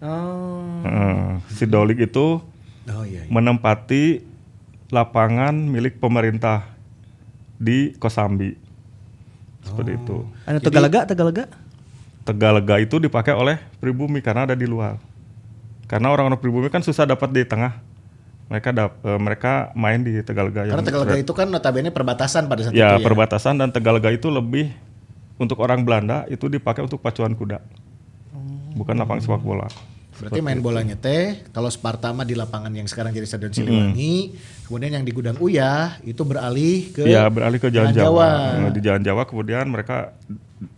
Oh. Eh, si Dolik itu Oh iya. iya. menempati lapangan milik pemerintah di Kosambi. Seperti itu. Ada Tegalaga, Tegalaga? Tegalega itu dipakai oleh pribumi karena ada di luar. Karena orang-orang pribumi kan susah dapat di tengah. Mereka dap- eh, mereka main di Tegalega Karena Tegalaga itu kan notabene perbatasan pada saat ya, itu ya. perbatasan dan Tegalega itu lebih untuk orang Belanda itu dipakai untuk pacuan kuda. Bukan lapangan sepak bola. Berarti main bolanya teh kalau Sparta mah di lapangan yang sekarang jadi Stadion Siliwangi, kemudian yang di Gudang Uyah itu beralih ke Iya, beralih ke Jalan Jalan Jawa. Eh, Di Jalan Jawa kemudian mereka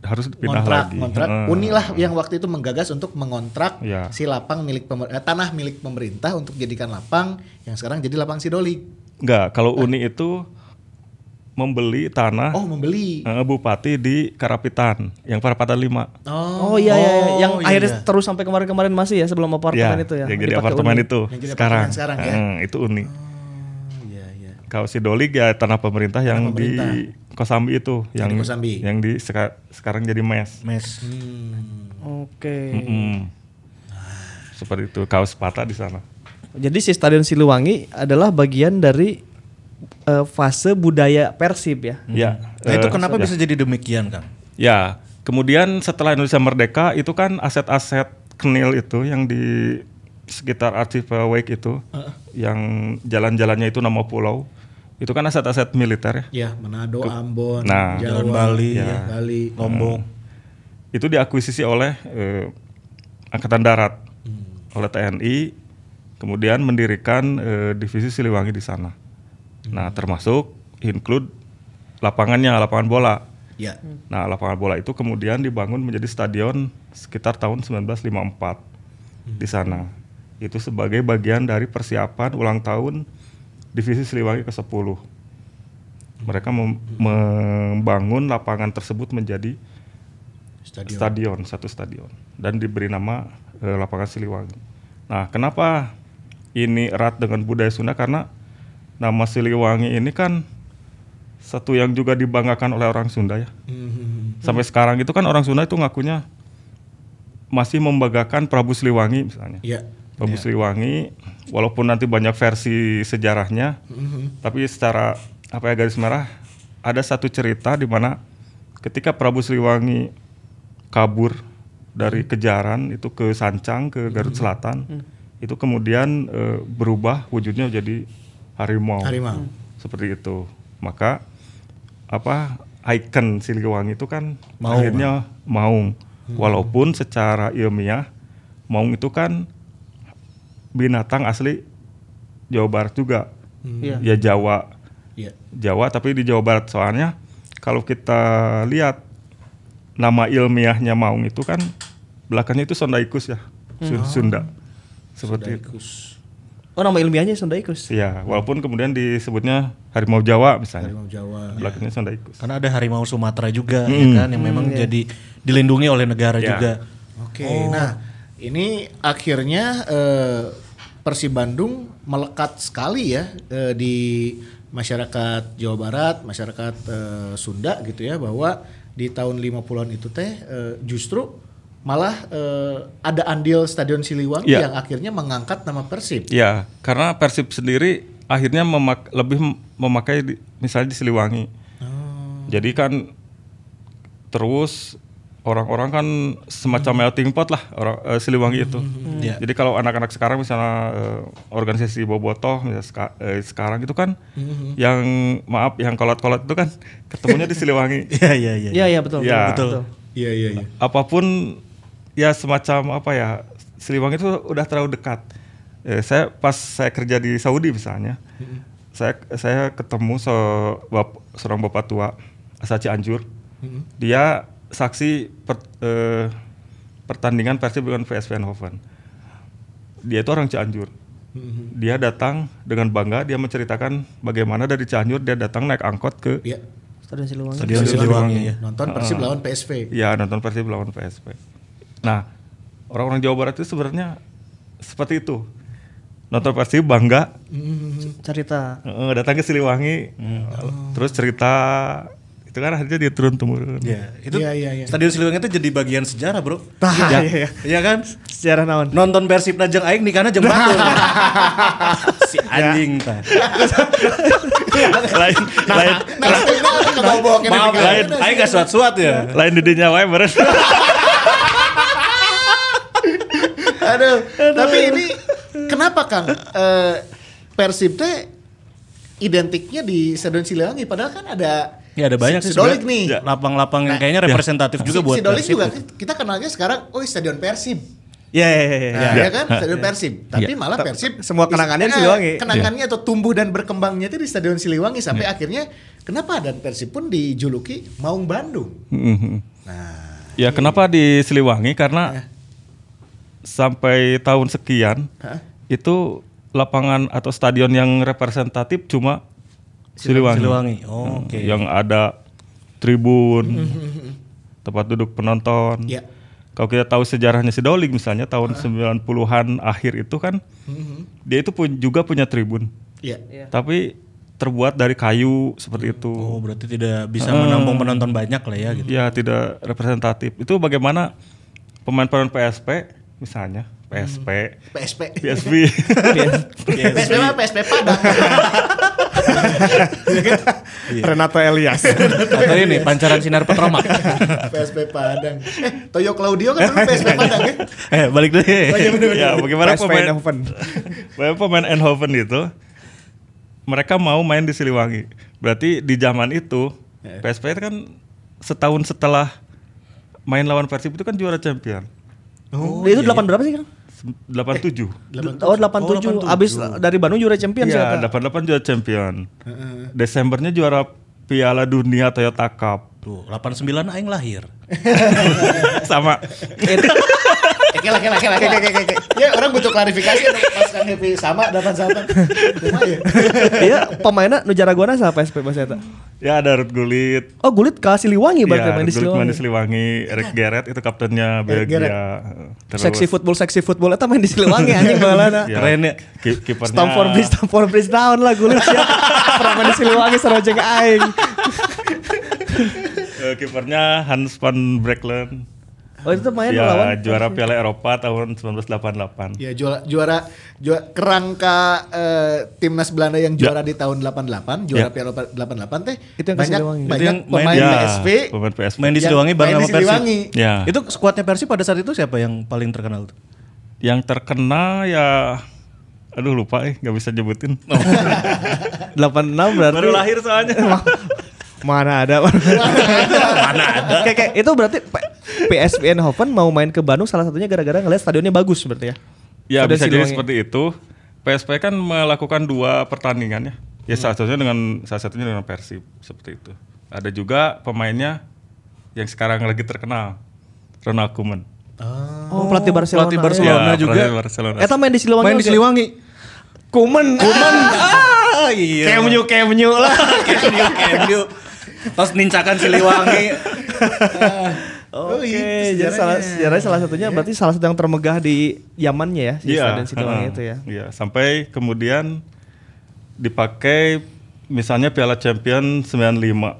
harus pindah Ngontrak, lagi. ngontrak. Eh, Uni lah yang waktu itu menggagas untuk mengontrak Iya. si lapang milik pemer- eh, tanah milik pemerintah untuk jadikan lapang yang sekarang jadi lapang Sidolik. Enggak, kalau Uni itu membeli tanah Oh, membeli. eh, bupati di Karapitan yang Perapatan 5. Oh, iya, iya, iya. yang iya, akhirnya iya. terus sampai kemarin-kemarin masih ya sebelum apartemen itu ya. Yang jadi dipakai apartemen Uni. itu Yang jadi sekarang. apartemen sekarang ya? Eh, itu Uni. Oh, iya, iya. Kalau si Dolik ya tanah pemerintah yang pemerintah. di Kosambi itu yang di Kosambi. yang di seka- sekarang jadi mes. Mes. Hmm. Oke. Mm-mm. Seperti itu kaos Sparta di sana. Jadi si Stadion Siliwangi adalah bagian dari eh, fase budaya Persib ya. Ya. Nah itu eh, kenapa ya. bisa jadi demikian Kang? Ya, kemudian setelah Indonesia merdeka itu kan aset-aset kenil itu yang di sekitar Archipelago itu, yang jalan-jalannya itu nama pulau, itu kan aset-aset militer ya. Ya, Manado, Ambon, Nah, Jawa, Jalan Bali, ya, ya. Bali. Lombok. Itu diakuisisi oleh eh, Angkatan Darat, Hmm. oleh TNI, kemudian mendirikan eh, divisi Siliwangi di sana. Nah, termasuk include lapangannya, lapangan bola. Ya. Nah, lapangan bola itu kemudian dibangun menjadi stadion sekitar tahun 1954 di sana. Itu sebagai bagian dari persiapan ulang tahun divisi Siliwangi ke-10. Mereka mem- membangun lapangan tersebut menjadi Stadion. stadion, satu stadion dan diberi nama eh, lapangan Siliwangi. Nah, kenapa ini erat dengan budaya Sunda karena nama Siliwangi ini kan satu yang juga dibanggakan oleh orang Sunda ya. Hmm. Sampai sekarang itu kan orang Sunda itu ngakunya masih membanggakan Prabu Siliwangi misalnya. Ya. Prabu Siliwangi walaupun nanti banyak versi sejarahnya, Mhm. tapi secara apa ya garis merah ada satu cerita di mana ketika Prabu Siliwangi kabur dari kejaran itu ke Sancang ke Garut Selatan, itu kemudian eh, berubah wujudnya jadi harimau. Harimau. Seperti itu. Maka apa ikon Siliwangi itu kan Maung. akhirnya maung. Walaupun secara ilmiah maung itu kan binatang asli Jawa Barat juga. Iya. Ya Jawa. Ya. Jawa tapi di Jawa Barat soalnya kalau kita lihat nama ilmiahnya maung itu kan belakangnya itu Sondaikus ya. Sun- Sunda. Seperti itu. Oh nama ilmiahnya Sondaikus. Iya, walaupun kemudian disebutnya harimau Jawa misalnya. Harimau Jawa. Belakangnya Sondaikus. Karena ada harimau Sumatera juga ya kan yang memang jadi dilindungi oleh negara Ya. juga. Oke, nah ini akhirnya eh, Persib Bandung melekat sekali ya eh, di masyarakat Jawa Barat, masyarakat eh, Sunda gitu ya bahwa di tahun 50-an itu teh eh, justru malah eh, ada andil Stadion Siliwangi Iya. yang akhirnya mengangkat nama Persib. Ya, karena Persib sendiri akhirnya memak- lebih mem- memakai di- misalnya di Siliwangi. Oh. Jadi kan terus orang-orang kan semacam melting pot lah orang eh, Siliwangi itu. Iya. Jadi kalau anak-anak sekarang misalnya eh, organisasi bobotoh misalnya seka- eh, sekarang itu kan yang maaf yang kolot-kolot itu kan ketemunya di Siliwangi. Iya iya iya. Iya iya betul. Iya. betul. Iya iya iya. Apa pun ya semacam apa ya Siliwangi itu udah terlalu dekat. Eh, saya pas saya kerja di Saudi misalnya, saya saya ketemu se bap- seorang bapak tua asal Cianjur. Dia saksi per- eh, pertandingan Persib dengan PSV Eindhoven. Dia itu orang Cianjur. Dia datang dengan bangga, dia menceritakan bagaimana dari Cianjur dia datang naik angkot ke Iya. Stadion Siliwangi. Stadion Siliwangi ya. Nonton Persib lawan PSV. Ya nonton Persib lawan PSV. Nah orang-orang Jawa Barat itu sebenarnya seperti itu. Nonton Persib bangga, Cerita. eh, datang ke Siliwangi, terus cerita itu kan akhirnya dia turun temurun. Iya, itu Iya, iya, iya. Stadion Siliwangi itu jadi bagian sejarah, Bro. Tah, Iya, iya, iya. Iya kan? Sejarah naon? Nonton Persib najeng aing nikahna jeung Bandung. si anjing tah. lain lain Nah, negara. lain aing gak suat-suat ya. lain di dinya wae beren. Aduh, tapi ini kenapa Kang? Eh, Persib teh identiknya di Stadion Siliwangi padahal kan ada Ya ada banyak si, sih si Dolik sebenarnya. nih. Lapang-lapang yang Nah, kayaknya representatif juga si, buat si Dolik Persib juga gitu. kita kenalnya sekarang oh Stadion Persib. Iya iya iya. Nah, iya. ya kan Stadion Persib. Tapi malah Persib Semua kenangannya di eh, Siliwangi. Kenangannya atau tumbuh dan berkembangnya itu di Stadion Siliwangi sampai akhirnya kenapa dan Persib pun dijuluki Maung Bandung. Nah, ya kenapa di Siliwangi karena sampai tahun sekian Hah? itu lapangan atau stadion yang representatif cuma Siliwangi. Siliwangi. Oh, oke. Yang ada tribun, tempat duduk penonton. Ya. Kalau kita tahu sejarahnya si Dolig misalnya tahun 90-an akhir itu kan dia itu pun juga punya tribun. Iya. Tapi terbuat dari kayu seperti itu. Oh, berarti tidak bisa menampung penonton banyak lah ya gitu. Ya tidak representatif. Itu bagaimana pemain-pemain PSP misalnya PSP, PSP. PSV, PSP mah PSP Padang. Renato Elias. Atau ini pancaran sinar petromak. PSP Padang. Eh, Toyo Claudio kan dulu PSP Padang ya. eh, balik deh. ya bagaimana PSV pemain Eindhoven. bagaimana pemain Eindhoven itu mereka mau main di Siliwangi. Berarti di zaman itu PSP itu kan setahun setelah main lawan Persib itu kan juara champion. Oh, itu 8 berapa sih, Kang? 87. Oh, 87. Abis dari Bandung juara champion sih Iya, kata. 88 juara champion. Desembernya juara Piala Dunia Toyota Cup. Tuh, 89 aing lahir. Sama Oke, oke, oke, oke, oke, oke. Ya, orang butuh klarifikasi anu, pas Happy sama dapat sama. Cuma ya. Iya, pemainnya nu jaragoana siapa SP Mas Eta? ya ada Ruth Gullit. Oh, Gulit ke Siliwangi berarti Iya, main di Gullit main di Siliwangi. Siliwangi. Eric Garrett itu kaptennya. Belgia. Terus, Seksi football, seksi football eta main di Siliwangi anjing balana. ya, Keren ya. ki- Kipernya Stamford Bridge, Stamford Bridge down lah Gulit ya. Pernah main di Siliwangi sarojeng aing. eh, kipernya Hans van Brecklen. Oh, itu main Ya, lawan juara Piala Eropa tahun 1988. Ya juara juara juara kerangka eh, timnas Belanda yang juara di tahun 88, juara Ya. Piala 88 teh Itu yang banyak Siliwangi. Itu banyak yang main pemain Ya, PSV pemain PSV. Main di yang Siliwangi bareng sama Persib. Siliwangi. Ya. Itu skuadnya Persib pada saat itu siapa yang paling terkenal tuh? Yang terkena ya aduh lupa eh nggak bisa nyebutin. 86 berarti. Baru lahir soalnya. Mana ada? Mana ada? Kayak, kayak itu berarti PSV Eindhoven mau main ke Bandung salah satunya gara-gara ngeliat stadionnya bagus berarti ya. Ya Stadion bisa jadi seperti itu. PSP kan melakukan dua pertandingan ya. Ya Hmm. salah satunya dengan salah satunya dengan Persib seperti itu. Ada juga pemainnya yang sekarang lagi terkenal, Ronald Koeman. Oh, pelatih Barcelona. Pelatih Barcelona. Ya, juga. pelatih Barcelona. Eta main di Siliwangi. Main di. Siliwangi. Kuman. Kuman. Ah, iya. Kemnyu kemnyu lah. Kemnyu, Kemnyu. Terus nincakan Siliwangi. Oh, Oke, itu jadi sejarahnya. salah sejarahnya salah satunya berarti salah satu yang termegah di zamannya ya, si Iya, Stadion Siliwangi heeh. itu ya. Iya, sampai kemudian dipakai misalnya Piala Champion 95.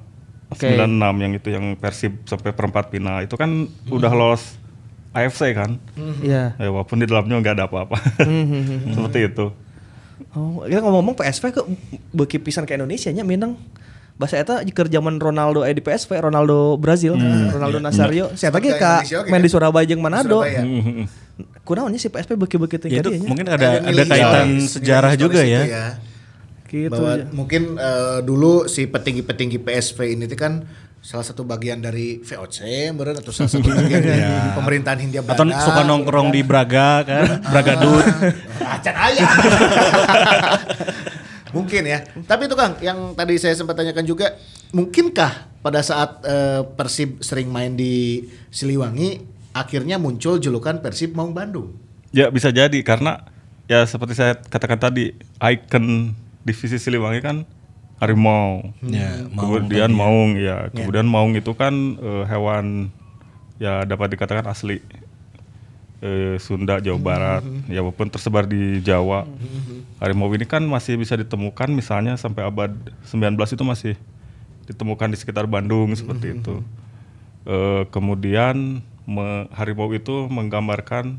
Oke. 96 yang itu yang Persib sampai perempat final itu kan udah lolos AFC kan. Iya. Ya, walaupun di dalamnya nggak ada apa-apa. Seperti itu. Oh, kita ngomong-ngomong PSV ke beki pisan ke Indonesia nya Minang bahasa eta keur zaman Ronaldo aya di PSV Ronaldo Brazil Ronaldo Nazario. Saya Sempat lagi ke ka Indonesia oke. main kan? di Surabaya jeung Manado? Kunaonnya si PSV beki-beki Ya, itu mungkin ada Ada kaitan historis- sejarah juga ya. itu gitu bahwa ya. mungkin eh, dulu si petinggi-petinggi PSV ini tuh kan salah satu bagian dari VOC meren atau salah satu bagian dari pemerintahan Hindia Atau Belanda suka nongkrong di Braga kan, Braga Dut. acan ayah mungkin ya. Tapi itu Kang yang tadi saya sempat tanyakan juga mungkinkah pada saat eh, Persib sering main di Siliwangi akhirnya muncul julukan Persib Maung Bandung? Ya bisa jadi karena ya seperti saya katakan tadi ikon divisi Siliwangi kan harimau. Ya, maung kemudian maung ya. Kemudian maung itu kan eh, hewan ya dapat dikatakan asli eh, Sunda Jawa Barat ya walaupun tersebar di Jawa. Harimau ini kan masih bisa ditemukan misalnya sampai abad 19 itu masih ditemukan di sekitar Bandung seperti itu. Eh, kemudian me- harimau itu menggambarkan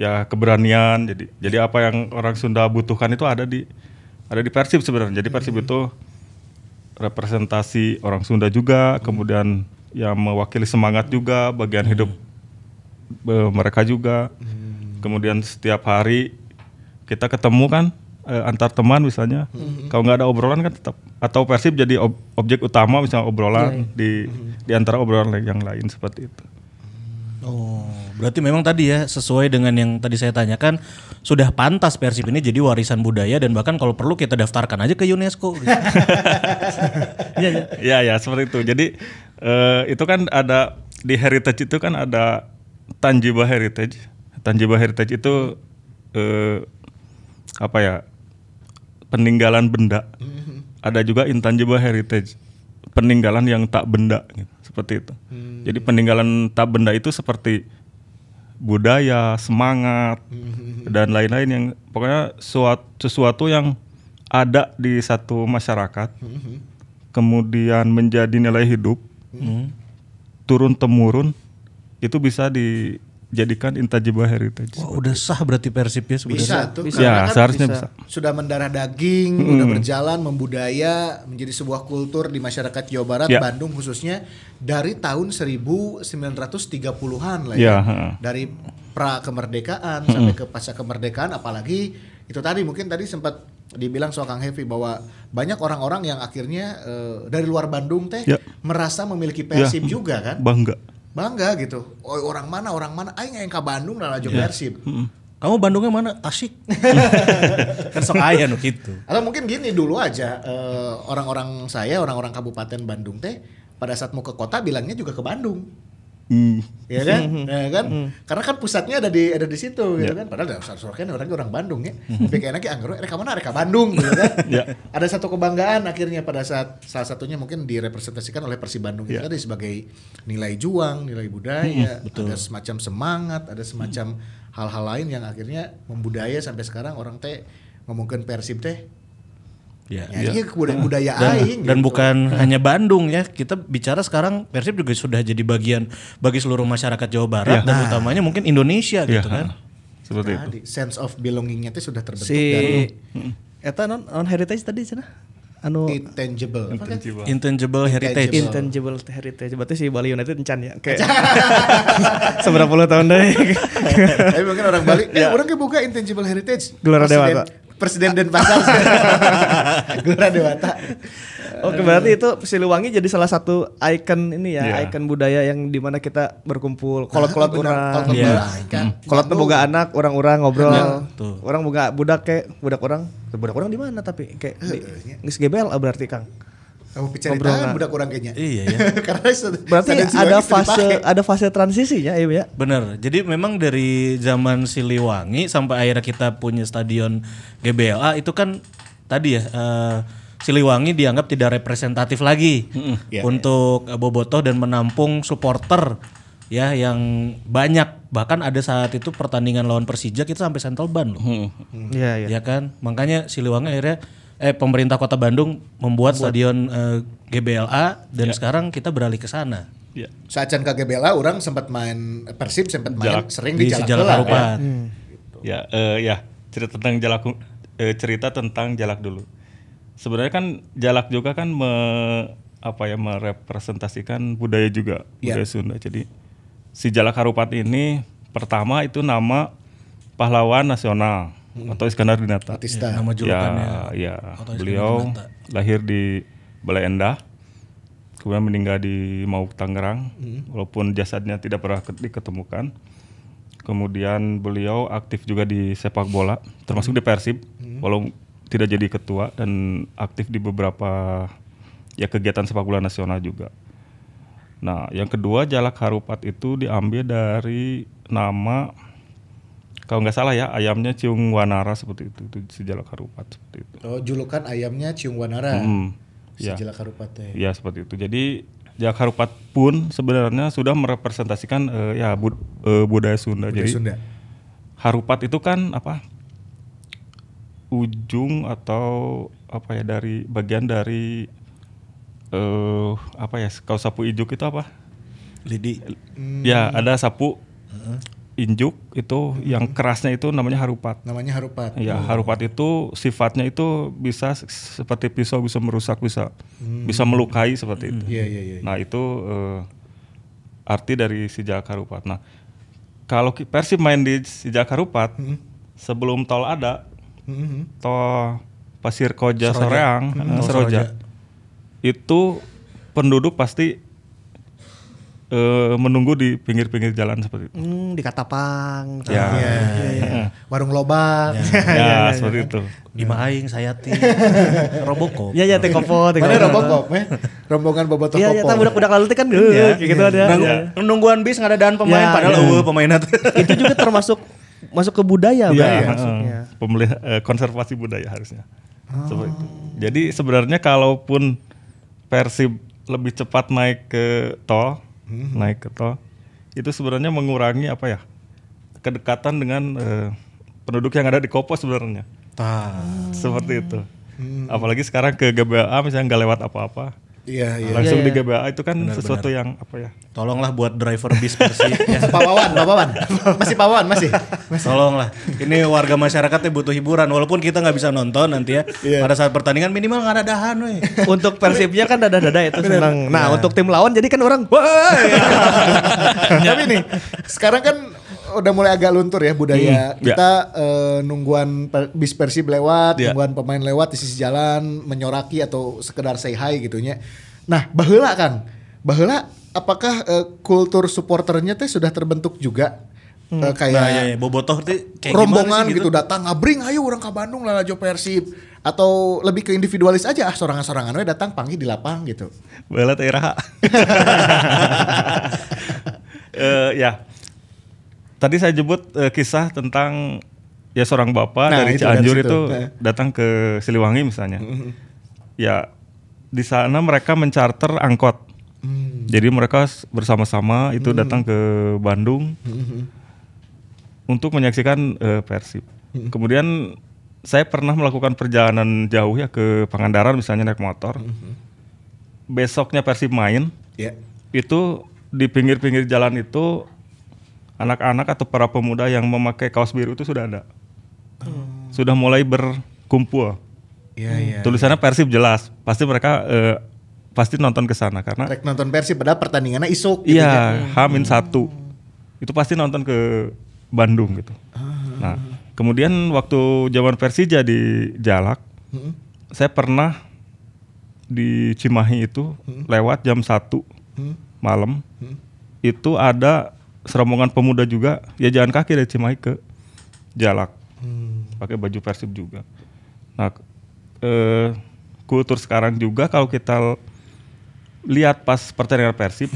ya keberanian. Jadi jadi apa yang orang Sunda butuhkan itu ada di ada di Persib sebenarnya. Jadi Persib itu representasi orang Sunda juga, kemudian ya mewakili semangat juga bagian hidup mereka juga. Kemudian setiap hari kita ketemu kan eh, antar teman misalnya, kalau nggak ada obrolan kan tetap atau Persib jadi ob- objek utama misalnya obrolan di di antara obrolan yang lain seperti itu. Oh, berarti memang tadi ya sesuai dengan yang tadi saya tanyakan sudah pantas Persib ini jadi warisan budaya dan bahkan kalau perlu kita daftarkan aja ke UNESCO. gitu. Ya ya seperti itu. Jadi eh, itu kan ada di heritage itu kan ada tangible heritage. Tangible heritage itu eh, apa ya peninggalan benda. Ada juga intangible heritage peninggalan yang tak benda gitu, seperti itu. Jadi peninggalan tak benda itu seperti budaya, semangat dan lain-lain yang pokoknya suatu, sesuatu yang ada di satu masyarakat kemudian menjadi nilai hidup turun temurun itu bisa dijadikan intangible heritage. Wah, udah sah berarti Persib ya sebenarnya. bisa tuh Ya, karena kan seharusnya bisa. bisa. sudah mendarah daging udah berjalan membudaya menjadi sebuah kultur di masyarakat Jawa Barat Ya. Bandung khususnya dari tahun 1930-an lah Ya, ya heeh. dari pra kemerdekaan sampai ke pasca kemerdekaan apalagi itu tadi mungkin tadi sempat dibilang soal Kang Heavy bahwa banyak orang-orang yang akhirnya eh, dari luar Bandung teh Ya. merasa memiliki Persib Ya, juga kan Bangga. Bangga gitu oh orang mana orang mana aing yang ke Bandung lah aja Persib Kamu Bandungnya mana? Tasik. kan sok aya nu gitu. Atau mungkin gini dulu aja eh, orang-orang saya orang-orang Kabupaten Bandung teh pada saat mau ke kota bilangnya juga ke Bandung. Hmm. Ya kan? Ya kan? Karena kan pusatnya ada di ada di situ gitu kan. Padahal dasar kan orangnya orang Bandung ya. Tapi kayaknya kayak anggar reka mana reka Bandung gitu kan. Ya. Ada satu kebanggaan akhirnya pada saat salah satunya mungkin direpresentasikan oleh Persib Bandung itu Ya. tadi sebagai nilai juang, nilai budaya, ada semacam semangat, ada semacam hal-hal lain yang akhirnya membudaya sampai sekarang orang teh ngomongin Persib teh Ya. Ya, iya budaya, budaya Dan, aing dan gitu. bukan hanya Bandung ya, kita bicara sekarang Persib juga sudah jadi bagian bagi seluruh masyarakat Jawa Barat Ya. dan utamanya mungkin Indonesia Ya, gitu kan. Seperti itu. Tadi, sense of belongingnya itu sudah terbentuk si dari eta non non heritage tadi cenah anu intangible. Intangible. Intangible heritage. Intangible. intangible heritage berarti si Bali United encan ya kayak seberapa puluh tahun deh Tapi mungkin orang Bali, eh orang ke buka intangible heritage. Gelora Dewata. Presiden Denpasar. Gelora Dewata. Oke berarti itu Siliwangi jadi salah satu ikon ini ya, Iya. ikon budaya yang di mana kita berkumpul, kolot-kolot orang, kolot-kolot Iya. kan. kolot boga anak, orang-orang ngobrol, tuh. orang boga budak kayak budak orang, budak orang di mana tapi kayak di, geus GBL ah, berarti Kang. Kamu nah. budak orang kayaknya. Iya ya. Karena Berarti ada fase dipakai. ada fase transisinya ya ya. Bener. Jadi memang dari zaman Siliwangi sampai akhirnya kita punya stadion GBLA itu kan tadi ya eh, Siliwangi dianggap tidak representatif lagi Iya. untuk eh, bobotoh dan menampung supporter ya yang banyak bahkan ada saat itu pertandingan lawan Persija kita sampai Central Ban loh. Iya iya. Ya kan? Makanya Siliwangi akhirnya eh pemerintah Kota Bandung membuat stadion eh, GBLA dan sekarang kita beralih ke sana. Ya. Saat Can KGBLA orang sempat main Persib sempat main Jalak. sering di, Di Jalak Heula, Harupat. Ya, eh, ya cerita tentang jalak eh, cerita tentang jalak dulu. sebenarnya kan Jalak juga kan me, apa ya merepresentasikan budaya juga Iya. budaya Sunda. Jadi si Jalak Harupat ini pertama itu nama pahlawan nasional atau Iskandar Dinata. Batista. Nama julukannya. Ya, ya. Beliau Dinata. lahir di Balai Endah, kemudian meninggal di Mauk Tangerang, walaupun jasadnya tidak pernah ke- diketemukan. Kemudian beliau aktif juga di sepak bola, termasuk di Persib, walau tidak jadi ketua dan aktif di beberapa ya kegiatan sepak bola nasional juga. Nah, yang kedua Jalak Harupat itu diambil dari nama kalau nggak salah ya ayamnya Ciung Wanara seperti itu, itu si Jalak Harupat seperti itu. Oh, julukan ayamnya Ciung Wanara. Hmm, Si ya. Jalak Harupat teh. Ya seperti itu. Jadi Jalak Harupat pun sebenarnya sudah merepresentasikan eh, ya bud- eh, budaya Sunda. Budaya Jadi Sunda. Harupat itu kan apa? Ujung atau apa ya dari bagian dari eh apa ya? Kalau sapu ijuk itu apa? Lidi. Ya ada sapu injuk itu yang kerasnya itu namanya harupat. Namanya Harupat. Ya, harupat itu sifatnya itu bisa seperti pisau bisa merusak, bisa bisa melukai seperti itu. Iya, iya, iya. Nah, itu eh, arti dari si Jalak Harupat. Nah, kalau Persib main di si Jalak Harupat sebelum tol ada, Mhm. tol Pasir Koja Soreang, eh, Tol Seroja. Itu penduduk pasti eh, menunggu di pinggir-pinggir jalan seperti itu. Hmm, di Katapang. Ya. Iya, iya, iya. Warung lobak. Ya, seperti itu. Di Maing, Sayati, Robocop. Iya, iya, teh kopo, teh Mana kopo. Robocop, eh? Rombongan Bobotoh Iya, iya, tak budak-budak lalu kan eh, Iya, kayak gitu ada. Nunggu- Iya. Nungguan bis nggak ada daan pemain, Ya, padahal ya. eueuh pemainnya tuh. Itu juga termasuk masuk ke budaya, Iya. Pemelih- eh, konservasi budaya harusnya. Seperti itu. Jadi sebenarnya kalaupun Persib lebih cepat naik ke tol, naik ke tol, itu sebenarnya mengurangi apa ya? kedekatan dengan eh, penduduk yang ada di Kopo sebenarnya. Seperti itu. Apalagi sekarang ke GBA misalnya nggak lewat apa-apa, Iya, iya. langsung Iya, di iya. GBA itu kan sesuatu yang apa ya? Tolonglah buat driver bis Persib ya. Pak Wawan, Pak Wawan. Masih Pak Wawan, masih. Tolonglah. Ini warga masyarakatnya butuh hiburan walaupun kita nggak bisa nonton nanti ya. Iya. Pada saat pertandingan minimal nggak ada dahan weh. Untuk Persibnya kan dada-dada itu senang. Nah, untuk tim lawan jadi kan orang wah. Tapi nih, sekarang kan udah mulai agak luntur ya budaya Hmm, kita eh, nungguan per- bis Persib lewat, Ya. nungguan pemain lewat di sisi jalan menyoraki atau sekedar say hi gitunya. Nah, baheula kan. Baheula apakah eh, kultur supporternya teh sudah terbentuk juga Eh, kayak Nah, ya, ya. Bobotoh tuh kayak rombongan sih gitu datang ngabring ayo orang ke Bandung lah Jo Persib atau lebih ke individualis aja ah sorangan-sorangan we datang panggil di lapang gitu. Bala teh. Eh, ya. Tadi saya jemput eh, kisah tentang ya seorang bapak Nah, dari itu dari Cianjur situ. itu Nah. datang ke Siliwangi misalnya. Ya di sana mereka mencarter angkot. Jadi mereka bersama-sama itu datang ke Bandung untuk menyaksikan eh, Persib. Kemudian saya pernah melakukan perjalanan jauh ya ke Pangandaran misalnya naik motor. Besoknya Persib main, Ya. itu di pinggir-pinggir jalan itu anak-anak atau para pemuda yang memakai kaos biru itu sudah ada. Sudah mulai berkumpul. Iya, iya. Tulisannya Persib jelas. Pasti mereka eh, pasti nonton ke sana karena Rek nonton Persib padahal pertandingannya isuk gitu ya. iya Hamin satu itu pasti nonton ke Bandung gitu. Nah kemudian waktu zaman Persija di Jalak, saya pernah di Cimahi itu lewat jam 1 malam itu ada serombongan pemuda juga ya jalan kaki dari Cimahi ke Jalak. Pakai baju Persib juga. Nah eh, kultur sekarang juga kalau kita lihat pas pertandingan Persib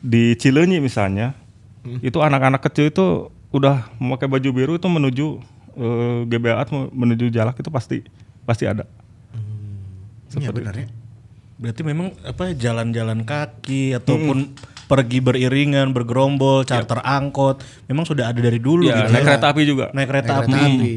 di Cileunyi misalnya itu anak-anak kecil itu udah memakai baju biru itu menuju eh, GBA menuju Jalak itu pasti pasti ada. Iya benar ya. Berarti memang apa jalan-jalan kaki ataupun pergi beriringan, bergerombol, charter angkot, memang sudah ada dari dulu Iya, gitu. naik ya. kereta api juga. Naik kereta Naik api. kereta api.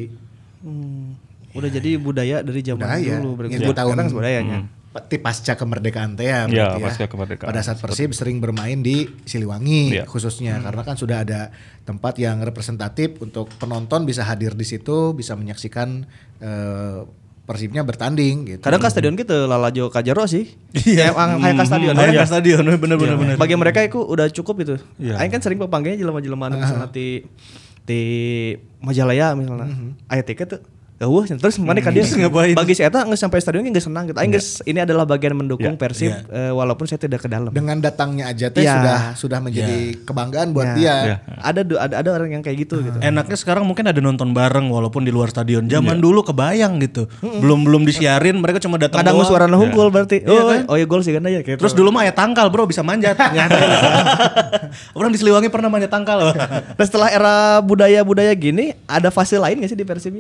Hmm. Udah jadi budaya dari zaman Budaya. dulu berarti. Yang di tahun- Sekarang budayanya. Pasti pasca kemerdekaan teh ya, Iya, berarti ya. pasca kemerdekaan. Pada saat Persib sering bermain di Siliwangi Iya. khususnya karena kan sudah ada tempat yang representatif untuk penonton bisa hadir di situ, bisa menyaksikan eh, Persibnya bertanding gitu. Kadang ke stadion gitu Lalajo Kajaro sih. Iya. Emang hayang ke stadion. Hayang ke stadion bener bener bener. Bagi mereka itu udah cukup itu. Iya. Aing kan sering pepanggilnya jelema-jelema anu misalnya di di Majalaya misalnya. Aya tiket tuh Eueuh, terus mana kan dia ngapain? bagi saya geus sampai stadion geus senang gitu. Aing ini adalah bagian mendukung Iya. Persib Iya. eh, walaupun saya tidak ke dalam. Dengan datangnya aja teh sudah sudah menjadi kebanggaan buat Ya. dia. Ada ada ada orang yang kayak gitu gitu. Enaknya sekarang mungkin ada nonton bareng walaupun di luar stadion. Zaman dulu kebayang gitu. Belum belum disiarin, mereka cuma datang Kadang suara unggul berarti. Iya Oh, kan? oh ya gol sih kan ya gitu. Terus dulu mah ya tangkal bro bisa manjat. Orang di Siliwangi pernah manjat tangkal. Nah, setelah era budaya-budaya gini, ada fase lain gak sih di Persib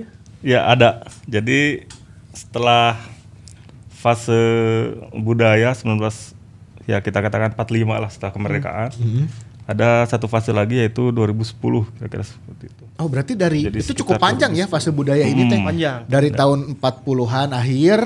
ya? Ya ada. Jadi setelah fase budaya 19 ya kita katakan 45 lah setelah kemerdekaan. Ada satu fase lagi yaitu 2010 kira-kira seperti itu. Oh berarti dari Jadi itu cukup panjang ya fase budaya ini teh. Panjang. Dari tahun 40-an akhir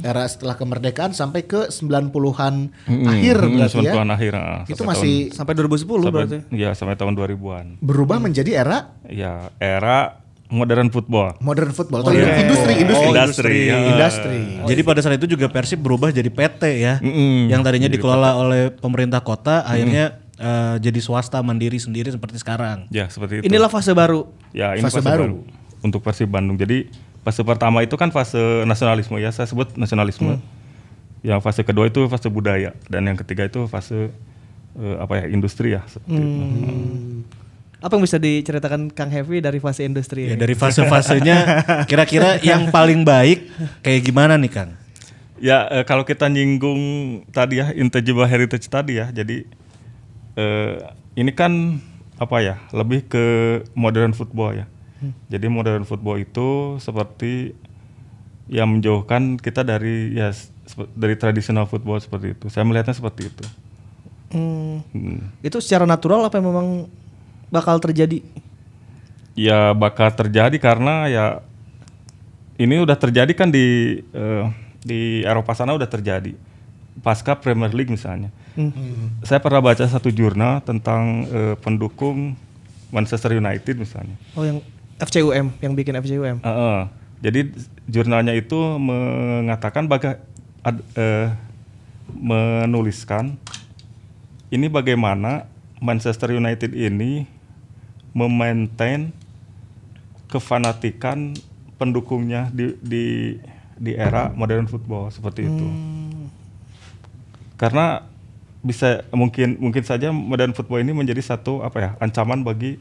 era setelah kemerdekaan sampai ke 90-an akhir Hmm, berarti ya. 90-an akhir. ah, Itu sampai masih Sampai 2010 tahun, berarti. sampai, ya sampai tahun 2000-an. berubah menjadi era Ya era modern football. modern football atau Modern industri industri Oh, industri, ya. industri. Jadi pada saat itu juga Persib berubah jadi PT ya. Mm-mm. Yang tadinya dikelola oleh pemerintah kota akhirnya eh, jadi swasta mandiri sendiri seperti sekarang. Ya seperti itu. Inilah fase baru. Ya, ini Fase fase, baru. baru. untuk Persib Bandung. Jadi fase pertama itu kan fase nasionalisme ya, saya sebut nasionalisme. Yang fase kedua itu fase budaya dan yang ketiga itu fase eh, apa ya industri ya. Seperti itu. Apa yang bisa diceritakan Kang Heavy dari fase industri Ya ini? dari fase-fasenya kira-kira yang paling baik kayak gimana nih Kang? Ya eh, kalau kita nyinggung tadi ya intangible heritage tadi ya, jadi eh, ini kan apa ya lebih ke modern football ya. Jadi modern football itu seperti yang menjauhkan kita dari ya dari tradisional football seperti itu. Saya melihatnya seperti itu. Hmm, Hmm. itu secara natural apa memang bakal terjadi? Ya bakal terjadi karena ya ini udah terjadi kan di eh, di Eropa sana udah terjadi pasca Premier League misalnya. Saya pernah baca satu jurnal tentang eh, pendukung Manchester United misalnya. Oh yang FCUM, yang bikin FCUM. Heeh. jadi jurnalnya itu mengatakan baga ad- eh, menuliskan ini bagaimana Manchester United ini memaintain kefanatikan pendukungnya di di di era modern football seperti itu. Karena bisa mungkin mungkin saja modern football ini menjadi satu apa ya ancaman bagi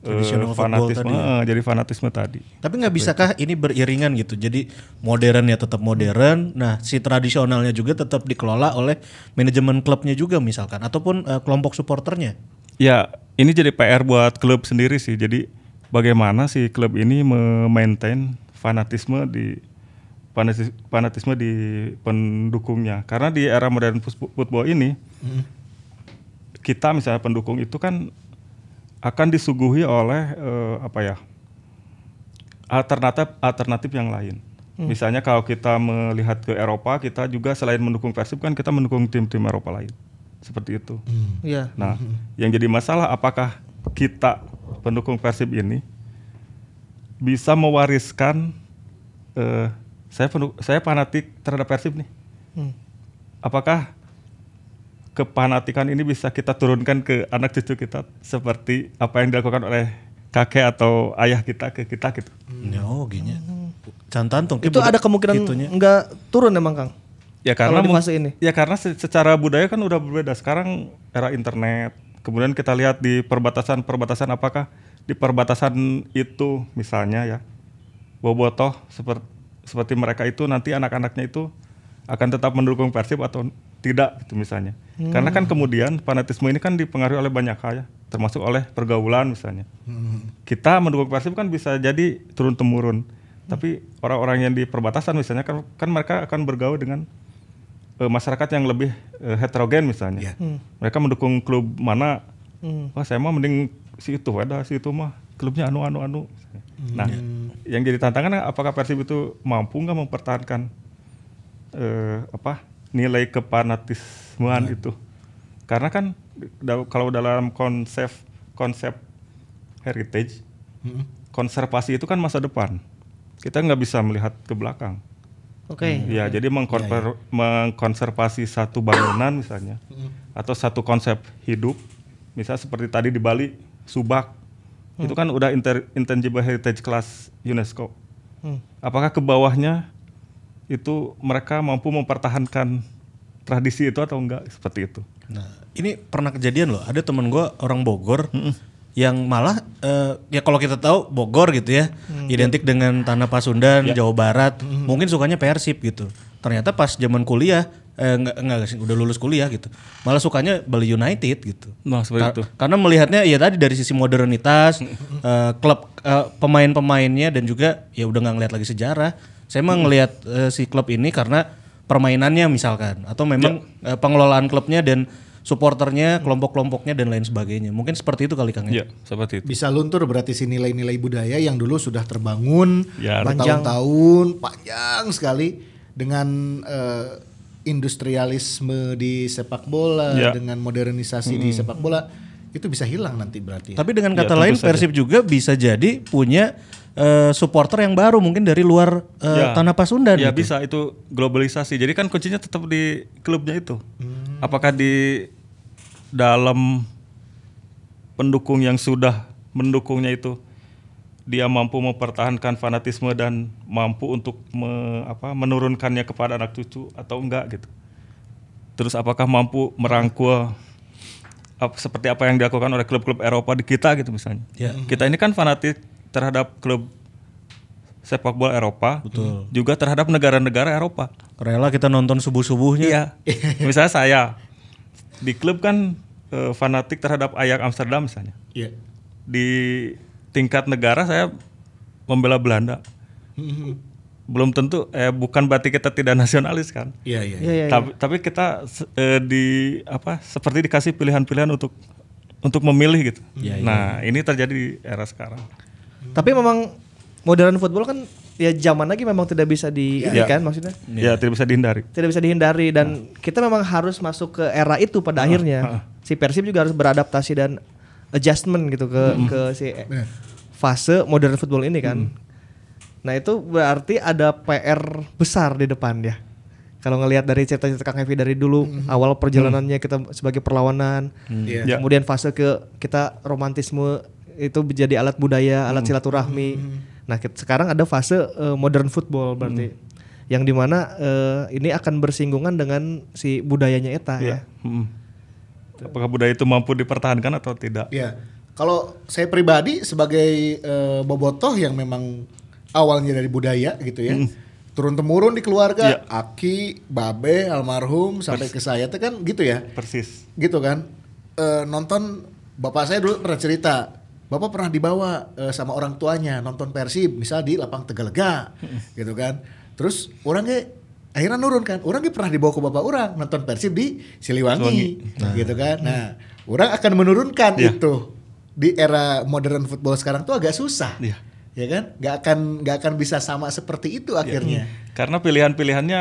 eh, Traditional football fanatisme tadi ya. eh, jadi fanatisme tadi. Tapi nggak bisakah ini beriringan gitu? Jadi modern ya tetap modern. Nah si tradisionalnya juga tetap dikelola oleh manajemen klubnya juga misalkan, ataupun eh, kelompok supporternya. Ya, ini jadi PR buat klub sendiri sih. Jadi bagaimana si klub ini memaintain fanatisme di fanatis- fanatisme di pendukungnya. Karena di era modern football ini kita misalnya pendukung itu kan akan disuguhi oleh eh, apa ya? alternatif alternatif yang lain. Misalnya kalau kita melihat ke Eropa, kita juga selain mendukung Persib kan kita mendukung tim-tim Eropa lain. Seperti itu. Iya. Nah, yang jadi masalah apakah kita pendukung Persib ini bisa mewariskan eh, saya pendu- saya fanatik terhadap Persib nih. Hmm. Apakah kefanatikan ini bisa kita turunkan ke anak cucu kita seperti apa yang dilakukan oleh kakek atau ayah kita ke kita gitu? Oh gini. Cantan tuh. Itu ada kemungkinan enggak turun emang Kang? Ya Kalau karena di fase ini? Ya karena se- secara budaya kan udah berbeda. Sekarang era internet. Kemudian kita lihat di perbatasan-perbatasan apakah di perbatasan itu misalnya ya bobotoh seperti seperti mereka itu nanti anak-anaknya itu akan tetap mendukung Persib atau tidak gitu misalnya. Karena kan kemudian fanatisme ini kan dipengaruhi oleh banyak hal ya, termasuk oleh pergaulan misalnya. Kita mendukung Persib kan bisa jadi turun temurun. Tapi orang-orang yang di perbatasan misalnya kan, kan mereka akan bergaul dengan eh, masyarakat yang lebih eh, heterogen misalnya. Iya. Mereka mendukung klub mana? Hmm. Wah saya mah mending si itu ada si itu mah klubnya anu anu anu. Nah, yang jadi tantangan apakah Persib itu mampu nggak mempertahankan eh, apa nilai kepanatismean itu? Karena kan da- kalau dalam konsep konsep heritage konservasi itu kan masa depan. Kita nggak bisa melihat ke belakang. Oke. Ya, jadi mengkorper- mengkonservasi satu bangunan misalnya atau satu konsep hidup, misalnya seperti tadi di Bali, Subak, itu kan udah inter- intangible heritage class UNESCO. Hmm. Apakah ke bawahnya itu mereka mampu mempertahankan tradisi itu atau enggak seperti itu? Nah, ini pernah kejadian loh. Ada temen gue orang Bogor yang malah eh, ya kalau kita tahu Bogor gitu ya, identik dengan tanah Pasundan, Jawa Barat, mungkin sukanya Persib gitu. Ternyata pas zaman kuliah eh, enggak, enggak sih, udah lulus kuliah gitu, malah sukanya Bali United gitu. Nah, seperti Ka- itu. Karena melihatnya ya tadi dari sisi modernitas, eh, klub eh, pemain-pemainnya dan juga ya udah nggak ngeliat lagi sejarah. Saya emang ngelihat eh, si klub ini karena permainannya misalkan atau memang eh, pengelolaan klubnya dan supporternya, kelompok-kelompoknya dan lain sebagainya. Mungkin seperti itu kali Kang ya. Ya, seperti itu. Bisa luntur berarti si nilai-nilai budaya yang dulu sudah terbangun Ya, bertahun-tahun panjang sekali dengan eh, industrialisme di sepak bola, Ya. dengan modernisasi di sepak bola itu bisa hilang nanti berarti. Tapi dengan Ya, kata tentu lain saja. Persib juga bisa jadi punya eh, supporter yang baru mungkin dari luar eh, Ya. tanah Pasundan Ya gitu. bisa itu globalisasi. Jadi kan kuncinya tetap di klubnya itu. Hmm. Apakah di dalam pendukung yang sudah mendukungnya itu dia mampu mempertahankan fanatisme dan mampu untuk me- apa, menurunkannya kepada anak cucu atau enggak gitu. Terus apakah mampu merangkul ap- seperti apa yang dilakukan oleh klub-klub Eropa di kita gitu misalnya. Ya. Kita ini kan fanatik terhadap klub sepak bola Eropa, juga terhadap negara-negara Eropa. Rela kita nonton subuh-subuhnya. Iya. misalnya saya di klub kan eh, fanatik terhadap Ajax Amsterdam misalnya. Iya. Di tingkat negara saya membela Belanda. Belum tentu eh bukan berarti kita tidak nasionalis kan. Iya, iya. Iya, iya, iya. Tapi, tapi kita eh, di apa seperti dikasih pilihan-pilihan untuk untuk memilih gitu. nah, ini terjadi di era sekarang. Tapi memang modern football kan ya zaman lagi memang tidak bisa di ini Ya. kan maksudnya. Ya, tidak bisa dihindari. Tidak bisa dihindari dan kita memang harus masuk ke era itu pada akhirnya. Si Persib juga harus beradaptasi dan adjustment gitu ke ke si fase modern football ini kan. Nah, itu berarti ada PR besar di depan ya. Kalau ngelihat dari cerita-cerita Kang Hevi dari dulu awal perjalanannya kita sebagai perlawanan, Iya. Ya. kemudian fase ke kita romantisme itu menjadi alat budaya, alat silaturahmi. Nah, sekarang ada fase eh, modern football berarti yang di mana eh, ini akan bersinggungan dengan si budayanya eta ya. Mm. Apakah budaya itu mampu dipertahankan atau tidak? Iya. Kalau saya pribadi sebagai eh, bobotoh yang memang awalnya dari budaya gitu ya. Turun temurun di keluarga, aki, babe, almarhum sampai ke saya itu kan gitu ya. Persis. Gitu kan. Eh, nonton bapak saya dulu pernah cerita. Bapak pernah dibawa eh, sama orang tuanya nonton Persib misal di lapang Tegalega gitu kan. Terus orangnya akhirnya nurun kan. Orangnya pernah dibawa ke bapak orang nonton Persib di Siliwangi gitu kan. Nah, orang akan menurunkan Iya. itu di era modern football sekarang tuh agak susah. Iya. Ya kan? Nggak akan nggak akan bisa sama seperti itu akhirnya. Karena pilihan-pilihannya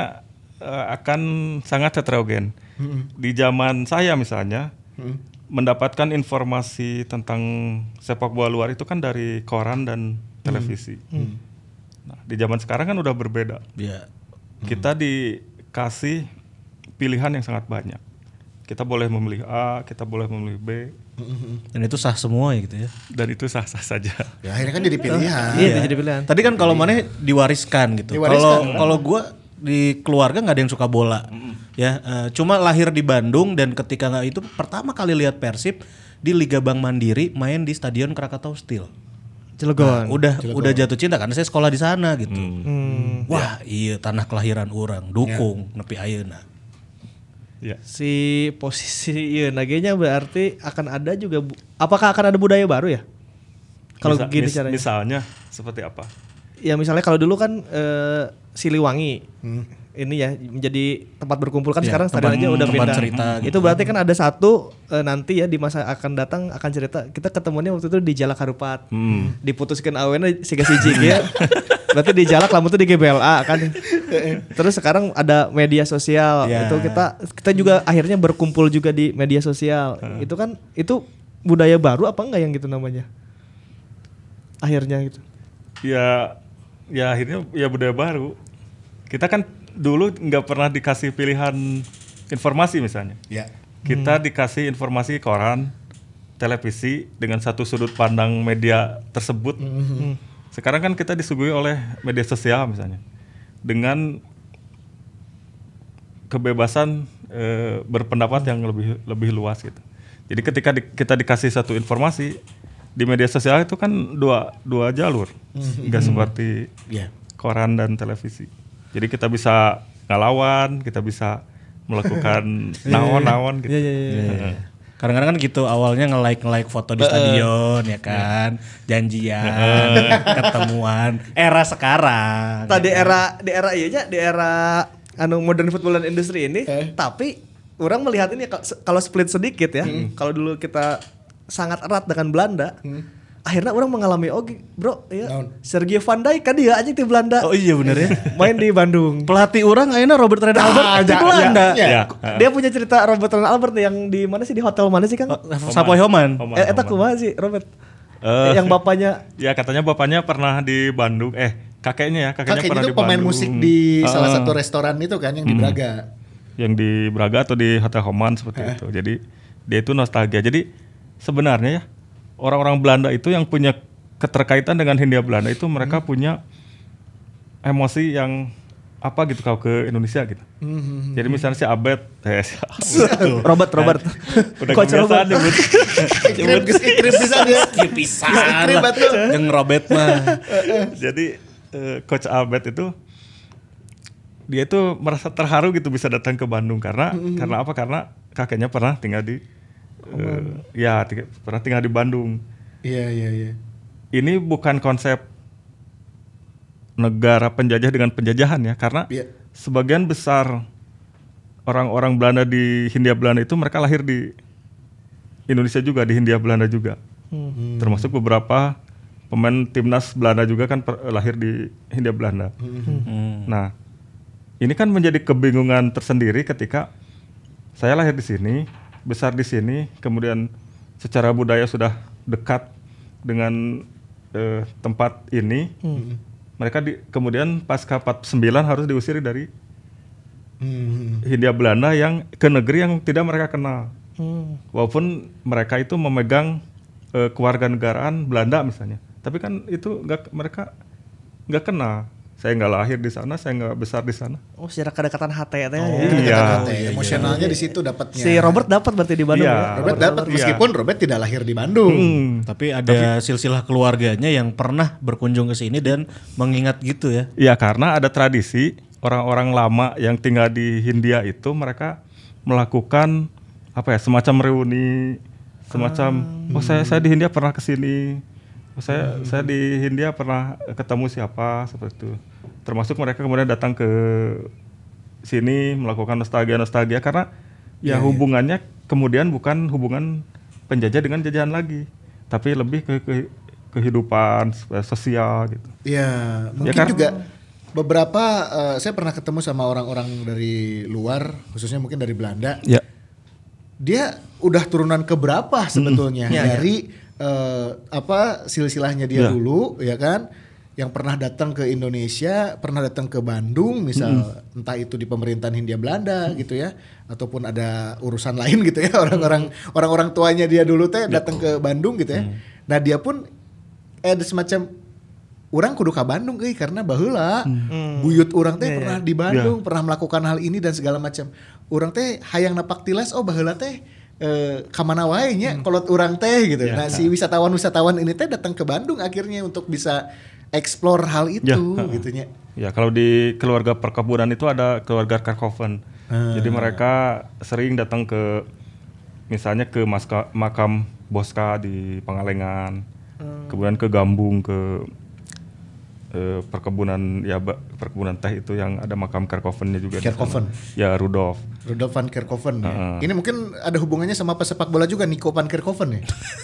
eh, akan sangat heterogen. Di zaman saya misalnya mendapatkan informasi tentang sepak bola luar itu kan dari koran dan televisi. Nah, di zaman sekarang kan udah berbeda. Iya. Kita dikasih pilihan yang sangat banyak. Kita boleh memilih A, kita boleh memilih B, Dan itu sah semua ya gitu ya. dan itu sah-sah saja. Ya akhirnya kan jadi pilihan. Iya, jadi pilihan. Tadi kan kalau mana diwariskan gitu. Diwariskan. Kalau kalau gua di keluarga nggak ada yang suka bola. Ya, eh, cuma lahir di Bandung dan ketika nggak itu pertama kali lihat Persib di Liga Bank Mandiri main di Stadion Krakatau Steel. Cilegon. Udah udah jatuh cinta karena saya sekolah di sana gitu. Hmm. Wah, iya tanah kelahiran orang, dukung nepi ayeuna. Ya. Si posisi iya nagenya berarti akan ada juga bu- apakah akan ada budaya baru ya? Kalau Misa- begini mis- caranya. Misalnya seperti apa? Ya misalnya kalau dulu kan eh, Siliwangi ini ya menjadi tempat berkumpul kan Ya, sekarang stadion aja udah pindah. cerita gitu. Itu berarti kan ada satu eh, nanti ya di masa akan datang akan cerita kita ketemunya waktu itu di Jalak Harupat. Diputuskan awena siga siji ya. berarti di Jalak lamun tuh di GBLA kan. Terus sekarang ada media sosial. Ya. Itu kita kita juga akhirnya berkumpul juga di media sosial. Itu kan itu budaya baru apa enggak yang gitu namanya? Akhirnya gitu. Ya, ya akhirnya ya budaya baru. kita kan dulu nggak pernah dikasih pilihan informasi misalnya. Ya. Kita dikasih informasi koran, televisi dengan satu sudut pandang media tersebut. Sekarang kan kita disuguhi oleh media sosial misalnya dengan kebebasan eh, berpendapat yang lebih lebih luas gitu. Jadi ketika di- kita dikasih satu informasi di media sosial itu kan dua dua jalur, nggak seperti Ya. koran dan televisi. Jadi kita bisa ngelawan, kita bisa melakukan gitu. Iya iya iya. Iya. Kadang-kadang kan gitu awalnya nge-like nge-like foto di stadion ya kan, janjian, ketemuan, era sekarang. Tadi era di era iya nya, di era anu modern football dan industri ini, Eh. tapi orang melihat ini kalau- kalau split sedikit ya. Kalau dulu kita sangat erat dengan Belanda, akhirnya orang mengalami oh gi- bro ya Naon? Sergio Van Dijk kan dia aja di Belanda Oh iya bener ya. main di Bandung. Pelatih orang akhirnya Robert Red Albert di ya, Belanda. ya. Ya. Dia punya cerita Robert Ron Albert yang di mana sih di hotel mana sih Kang? Oh, Sapoy Homan. Homan, Eh, eta kumaha sih Robert? Eh. yang bapaknya Ya katanya bapaknya pernah di Bandung, eh kakeknya ya, kakeknya Kakeknya pernah itu di pemain Bandung. musik di Ah, salah satu restoran itu kan yang di Braga. yang di Braga atau di Hotel Homan seperti itu. Jadi dia itu nostalgia. Jadi sebenarnya ya orang-orang Belanda itu yang punya keterkaitan dengan Hindia Belanda itu mereka punya emosi yang apa gitu kalau ke Indonesia gitu. Jadi misalnya si Abed, eh, si Abed. Robert Robert. udah Coach kebiasaan Robert. nyebut. Ikrip, ikrip bisa dia. Ikrip betul. Jeung Robert mah. Jadi eh, Coach Albert itu dia itu merasa terharu gitu bisa datang ke Bandung karena karena apa? Karena kakeknya pernah tinggal di eh, ya tiga- pernah tinggal di Bandung. Iya iya iya. Ini bukan konsep negara penjajah dengan penjajahan ya karena Iya. sebagian besar orang-orang Belanda di Hindia Belanda itu mereka lahir di Indonesia juga di Hindia Belanda juga. Termasuk beberapa pemain timnas Belanda juga kan per- lahir di Hindia Belanda. Nah, ini kan menjadi kebingungan tersendiri ketika saya lahir di sini, besar di sini, kemudian secara budaya sudah dekat dengan eh, tempat ini. Mereka di, kemudian pasca 49 harus diusir dari Hmm. Hindia Belanda yang ke negeri yang tidak mereka kenal. Hmm. Walaupun mereka itu memegang eh, kewarganegaraan Belanda misalnya, tapi kan itu nggak mereka nggak kenal. Saya nggak lahir di sana, saya nggak besar di sana. Oh, secara kedekatan hati ya. Oh, Iya. kata-kata ya. Emosionalnya di situ dapatnya. Si Robert dapat berarti di Bandung Iya. ya. Robert dapat Iya. meskipun Robert tidak lahir di Bandung. Hmm. Tapi ada silsilah keluarganya yang pernah berkunjung ke sini dan mengingat gitu ya. Iya karena ada tradisi orang-orang lama yang tinggal di Hindia itu mereka melakukan apa ya semacam reuni, semacam oh saya saya di Hindia pernah ke sini, oh, saya saya di Hindia pernah ketemu siapa seperti itu. Termasuk mereka kemudian datang ke sini melakukan nostalgia nostalgia karena ya hubungannya kemudian bukan hubungan penjajah dengan jajahan lagi, tapi lebih ke, ke- kehidupan eh, sosial gitu. Iya, mungkin kan? juga beberapa eh, saya pernah ketemu sama orang-orang dari luar, khususnya mungkin dari Belanda. Ya. Dia udah turunan keberapa sebetulnya Iya, dari eh, apa silsilahnya dia Ya. dulu, ya kan? Yang pernah datang ke Indonesia, pernah datang ke Bandung, misal entah itu di pemerintahan Hindia Belanda gitu ya, ataupun ada urusan lain gitu ya orang-orang orang-orang tuanya dia dulu teh datang ke Bandung gitu ya. Nah dia pun eh, ada semacam orang kudu ke Bandung euy karena baheula. Buyut orang teh pernah di Bandung pernah melakukan hal ini dan segala macam. Orang teh hayang napak tilas oh baheula teh eh, kamana wae nya kolot orang teh gitu. Nah si wisatawan-wisatawan ini teh datang ke Bandung akhirnya untuk bisa explore hal itu Ya, gitu nya Ya kalau di keluarga perkebunan itu ada keluarga Karkoven. Jadi mereka sering datang ke misalnya ke maska, makam Boska di Pangalengan, kemudian ke Gambung ke eh, perkebunan ya perkebunan teh itu yang ada makam Karkovennya juga. Kerkhoven. Ya Rudolf. Rudolf van Kerkhoven ya. Heeh. ini mungkin ada hubungannya sama pesepak bola juga Nico van Kerkhoven ya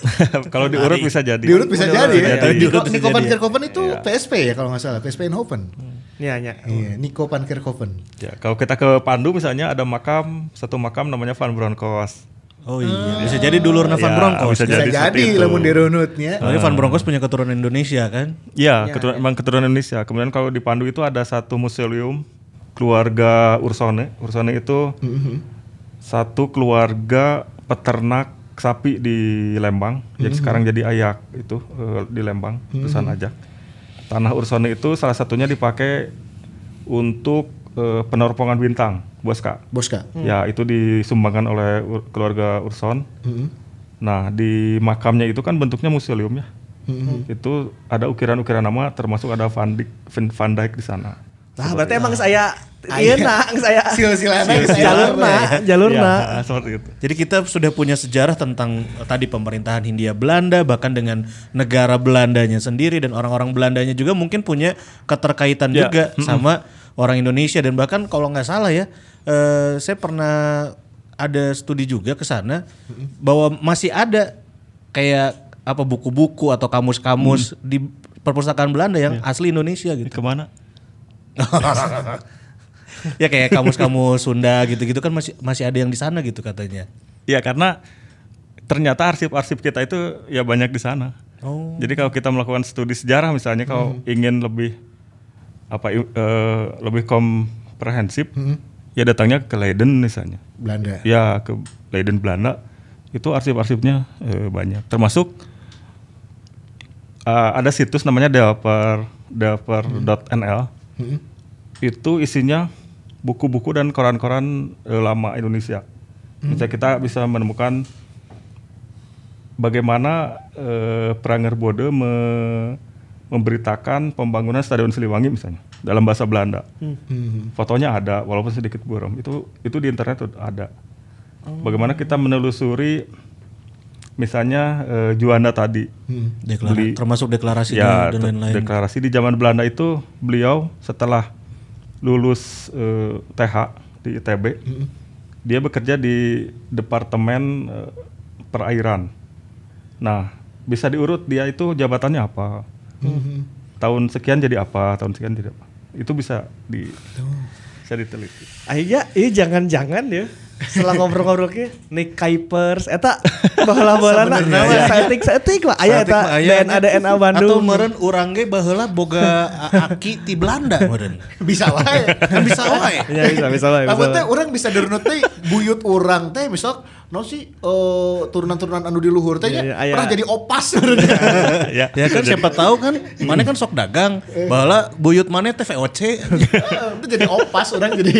kalau diurut bisa jadi. diurut bisa Diurut jadi ya jadi. Nico, Nico van jadi ya. Kerkhoven itu PSP ya kalau nggak salah PSP Eindhoven Iya, iya. Iya, Nico van Kerkhoven. Ya, kalau kita ke Pandu misalnya ada makam satu makam namanya Van Bronckhorst. Oh iya, bisa jadi dulur Van Ya, Bronckhorst. bisa Bisa Jadi jadi, lamun dirunutnya. Soalnya Van Bronckhorst punya keturunan Indonesia kan? Iya, keturunan emang keturunan Indonesia. Kemudian kalau di Pandu itu ada satu museum keluarga Ursone. Ursone itu Mm-hmm. satu keluarga peternak sapi di Lembang. Mm-hmm. Jadi sekarang jadi ayak itu eh, di Lembang, perusahaan ajak. Tanah Ursone itu salah satunya dipakai untuk eh, penerbangan bintang, Boska. Boska. Ya, itu disumbangkan oleh ur- keluarga Urson. Mhm. Nah, di makamnya itu kan bentuknya museum ya. Mhm. Itu ada ukiran-ukiran nama termasuk ada Van Dijk, Van, Dijk di sana. Nah, berarti emang saya Ah, iya nah, saya Silsilahnya saya jalurna, jalurna. Ya, seperti itu. Jadi kita sudah punya sejarah tentang eh, tadi pemerintahan Hindia Belanda bahkan dengan negara Belandanya sendiri dan orang-orang Belandanya juga mungkin punya keterkaitan Ya. juga sama orang Indonesia dan bahkan kalau nggak salah ya eh, saya pernah ada studi juga ke sana bahwa masih ada kayak apa buku-buku atau kamus-kamus di perpustakaan Belanda yang asli Indonesia gitu. Ke mana? ya kayak kamus-kamus Sunda gitu-gitu kan masih masih ada yang di sana gitu katanya. Ya karena ternyata arsip-arsip kita itu ya banyak di sana. Oh. Jadi kalau kita melakukan studi sejarah misalnya kalau ingin lebih apa eh, lebih komprehensif, ya datangnya ke Leiden misalnya. Belanda. Ya ke Leiden Belanda itu arsip-arsipnya eh, banyak. Termasuk eh, ada situs namanya Delper Delper.nl. Mhm. Itu isinya buku-buku dan koran-koran eh, lama Indonesia. Misalnya kita bisa menemukan bagaimana eh, Pranger Bode me- memberitakan pembangunan Stadion Siliwangi misalnya dalam bahasa Belanda. Mhm. Fotonya ada walaupun sedikit buram. Itu itu di internet ada. Bagaimana kita menelusuri misalnya eh, Juanda tadi. Hmm. Deklara- Beli- termasuk deklarasi ya, dan lain-lain. deklarasi di zaman Belanda itu beliau setelah lulus eh, TH di ITB, dia bekerja di departemen eh, perairan. Nah, bisa diurut dia itu jabatannya apa, Mhm. tahun sekian jadi apa, tahun sekian jadi apa. Itu bisa di bisa diteliti. Akhirnya, iya jangan-jangan ya. Setelah ngobrol-ngobrol ke Nick Kuipers eta baheula-baheula Sebenarnya, saeutik saeutik lah aya Saeutik eta mah aya, DNA DNA Atau Bandung. meren urang ge baheula boga aki ti Belanda meren. Bisa wae. Kan bisa wae. Ya bisa bisa lah. bisa Lamun lah. teh orang bisa dirunut teh buyut orang teh misal no sih eh, turunan-turunan anu di luhur teh Iya, iya, aya. pernah jadi opas. ya, Ya kan siapa tahu kan mana kan sok dagang baheula buyut mana teh VOC. Itu jadi opas orang jadi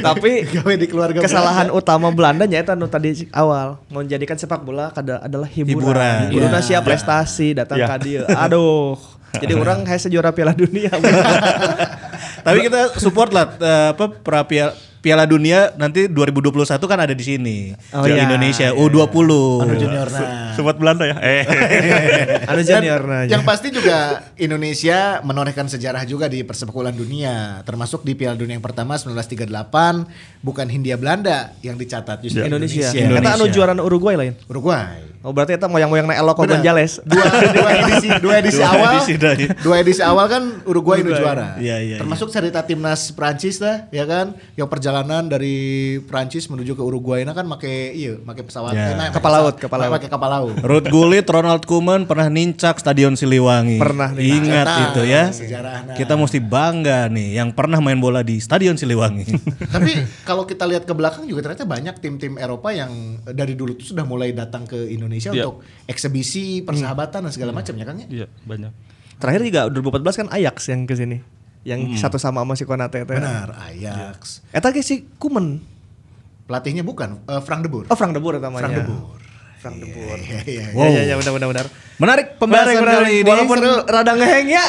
Tapi gawe di keluarga kesalahan utama Belanda nya eta nu tadi awal menjadikan sepak bola kada adalah hiburan. Hiburan. Hiburan Ya. siap prestasi datang Ya. ka dieu. Aduh. Jadi orang kayak juara Piala Dunia. Tapi kita support lah eh, apa pra piala, Piala Dunia nanti 2021 kan ada di sini. Oh, di iya. Indonesia U20. anu junior nah. sobat Belanda ya. Eh. anu junior nah. yang pasti juga Indonesia menorehkan sejarah juga di persepak dunia, termasuk di Piala Dunia yang pertama 1938 bukan Hindia Belanda yang dicatat justru Ya. Indonesia. Indonesia. Eta anu juara Uruguay lain. Uruguay. Oh berarti eta moyang-moyang na Eloko. Gonzales. Dua, dua edisi dua edisi Dua awal edisi dari- dua edisi awal kan Uruguay nu juara. Iya, iya, Termasuk cerita timnas Prancis lah ya kan yang perjalanan dari Prancis menuju ke Uruguay nah kan make iya make pesawat eh, nah, Kapal laut, kapal laut. Make kapal laut. Ruth Gullit, Ronald Koeman pernah nincak Stadion Siliwangi. Pernah nih. Ingat Nah, itu ya. sejarahnya. Kita mesti bangga nih yang pernah main bola di Stadion Siliwangi. Tapi kalau kita lihat ke belakang juga ternyata banyak tim-tim Eropa yang dari dulu tuh sudah mulai datang ke Indonesia Iya. untuk eksebisi, persahabatan dan segala macam ya kan ya. Iya, banyak. Terakhir juga 2014 kan Ajax yang ke sini. Yang satu sama sama si Konate teh. Benar, Ajax. Eta ge si Kuman. Pelatihnya bukan eh, Frank de Boer. Oh Frank de Boer namanya. Frank de Boer. Frank de Boer. Iya, iya, iya. Wow. Ya, ya, ya, benar, benar, benar. Menarik pembahasan Menarik, kali ini. Walaupun rada ngeheng ya.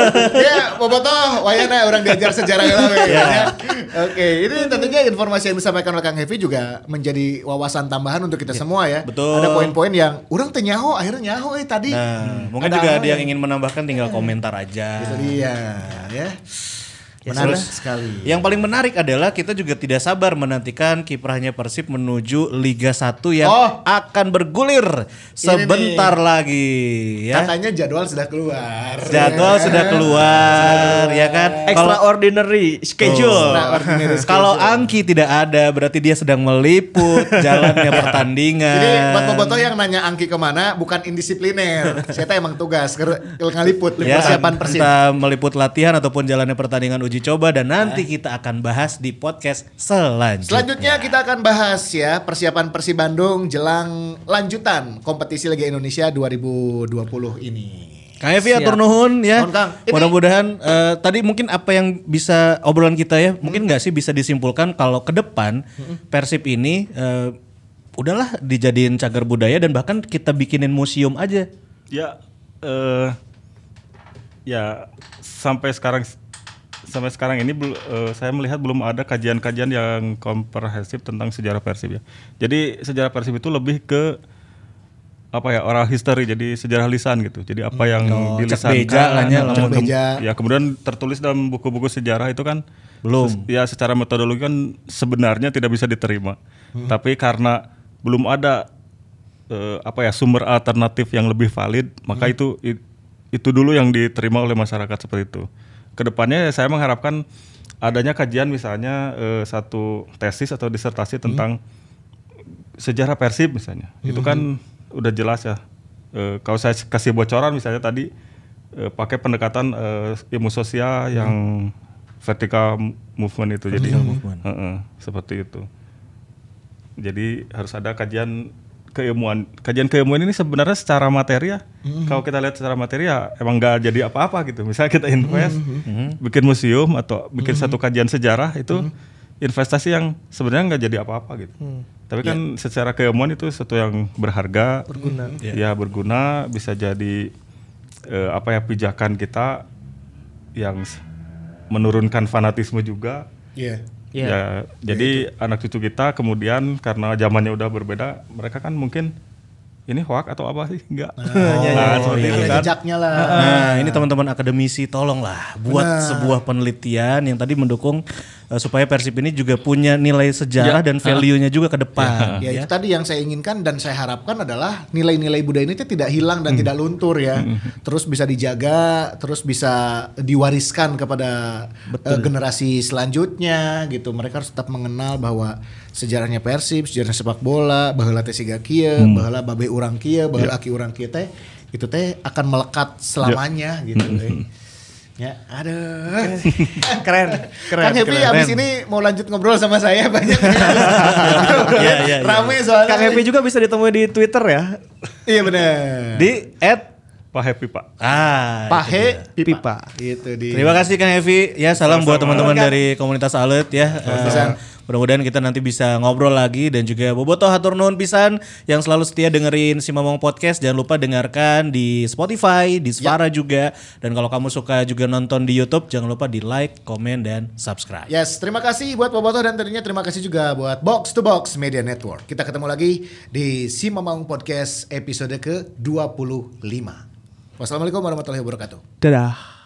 ya, Bobotoh, wayana orang diajar sejarah heula we, ya. Oke, ini tentunya informasi yang disampaikan oleh Kang Hevi juga menjadi wawasan tambahan untuk kita semua ya. betul. Ada poin-poin yang orang teh nyaho, akhirnya nyaho eh tadi. Nah, mungkin Ada juga ada yang ya? ingin menambahkan tinggal komentar aja. Itu dia, ya. Ya, Menarik terus sekali. Yang paling menarik adalah kita juga tidak sabar menantikan kiprahnya Persib menuju Liga 1 yang Oh. akan bergulir sebentar lagi ya. Katanya jadwal sudah keluar. Jadwal Ya. sudah keluar ya kan. Extraordinary schedule. Extraordinary schedule. kalau Angki tidak ada berarti dia sedang meliput jalannya pertandingan. Jadi buat Boboto yang nanya Angki ke mana, bukan indisipliner. Saya emang tugas ngaliput ya, persiapan Persib. entah meliput latihan ataupun jalannya pertandingan uji uji coba dan nanti kita akan bahas di podcast selanjutnya. Selanjutnya kita akan bahas ya persiapan Persib Bandung jelang lanjutan kompetisi Liga Indonesia 2020 ini. Kang Evi atur nuhun ya. Mudah-mudahan eh, tadi mungkin apa yang bisa obrolan kita ya, mungkin nggak sih bisa disimpulkan kalau ke depan Persib ini eh, udahlah dijadiin cagar budaya dan bahkan kita bikinin museum aja. Ya, eh, ya sampai sekarang sampai sekarang ini eh, saya melihat belum ada kajian-kajian yang komprehensif tentang sejarah Persib ya. Jadi sejarah Persib itu lebih ke apa ya oral history jadi sejarah lisan gitu. Jadi apa yang Oh, dilisankan, beja ya, lamun. Beja. ya kemudian tertulis dalam buku-buku sejarah itu kan Belum. ya secara metodologi kan sebenarnya tidak bisa diterima. Tapi karena belum ada eh, apa ya sumber alternatif yang lebih valid, maka itu i- itu dulu yang diterima oleh masyarakat seperti itu. Ke depannya saya mengharapkan adanya kajian misalnya eh, satu tesis atau disertasi tentang sejarah Persib misalnya. Itu kan udah jelas ya. Eh, kalau saya kasih bocoran misalnya tadi eh, pakai pendekatan eh, ilmu sosial yang vertical movement itu jadi Heeh, seperti itu. Jadi harus ada kajian keilmuan. Kajian keilmuan ini sebenarnya secara materi ya. Kalau kita lihat secara materi ya emang nggak jadi apa-apa gitu. Misalnya kita invest, bikin museum atau bikin satu kajian sejarah itu investasi yang sebenarnya nggak jadi apa-apa gitu. Tapi kan secara keilmuan itu sesuatu yang berharga, berguna. Ya berguna bisa jadi eh, apa ya pijakan kita yang menurunkan fanatisme juga. Iya. Iya. Ya, jadi anak cucu kita kemudian karena zamannya udah berbeda, mereka kan mungkin ini hoak atau apa sih? Enggak. Nah, seperti itu Ada kan. jejaknya lah. Nah, ini teman-teman akademisi tolonglah buat sebuah penelitian yang tadi mendukung eh, supaya Persib ini juga punya nilai sejarah dan value-nya juga ke depan. Ya, itu tadi yang saya inginkan dan saya harapkan adalah nilai-nilai budaya ini tidak hilang dan tidak luntur ya. Terus bisa dijaga, terus bisa diwariskan kepada eh, generasi selanjutnya gitu. Mereka harus tetap mengenal bahwa sejarahnya Persib, sejarah sepak bola, baheula teh siga kieu, baheula babe urang kieu, baheula aki urang kieu teh itu teh akan melekat selamanya gitu. eh. Ya, aduh. keren, keren. Kang Happy keren. abis ini mau lanjut ngobrol sama saya banyak. Iya, iya, iya. Rame soalnya. Kang Happy juga bisa ditemui di Twitter ya. Iya benar. Di at Pak Happy Pak. ah, pipa. Pipa. Gitu di. Terima kasih Kang Evi. Ya salam buat teman-teman dari komunitas Alet ya. Eh, mudah-mudahan kita nanti bisa ngobrol lagi dan juga Boboto hatur nuhun pisan yang selalu setia dengerin si Mamong Podcast. Jangan lupa dengarkan di Spotify, di Spara juga. Dan kalau kamu suka juga nonton di YouTube, jangan lupa di like, komen dan subscribe. Yes, terima kasih buat Boboto dan tentunya terima kasih juga buat Box to Box Media Network. Kita ketemu lagi di Si Mamang Podcast episode ke-25. Wassalamualaikum warahmatullahi wabarakatuh. Dadah.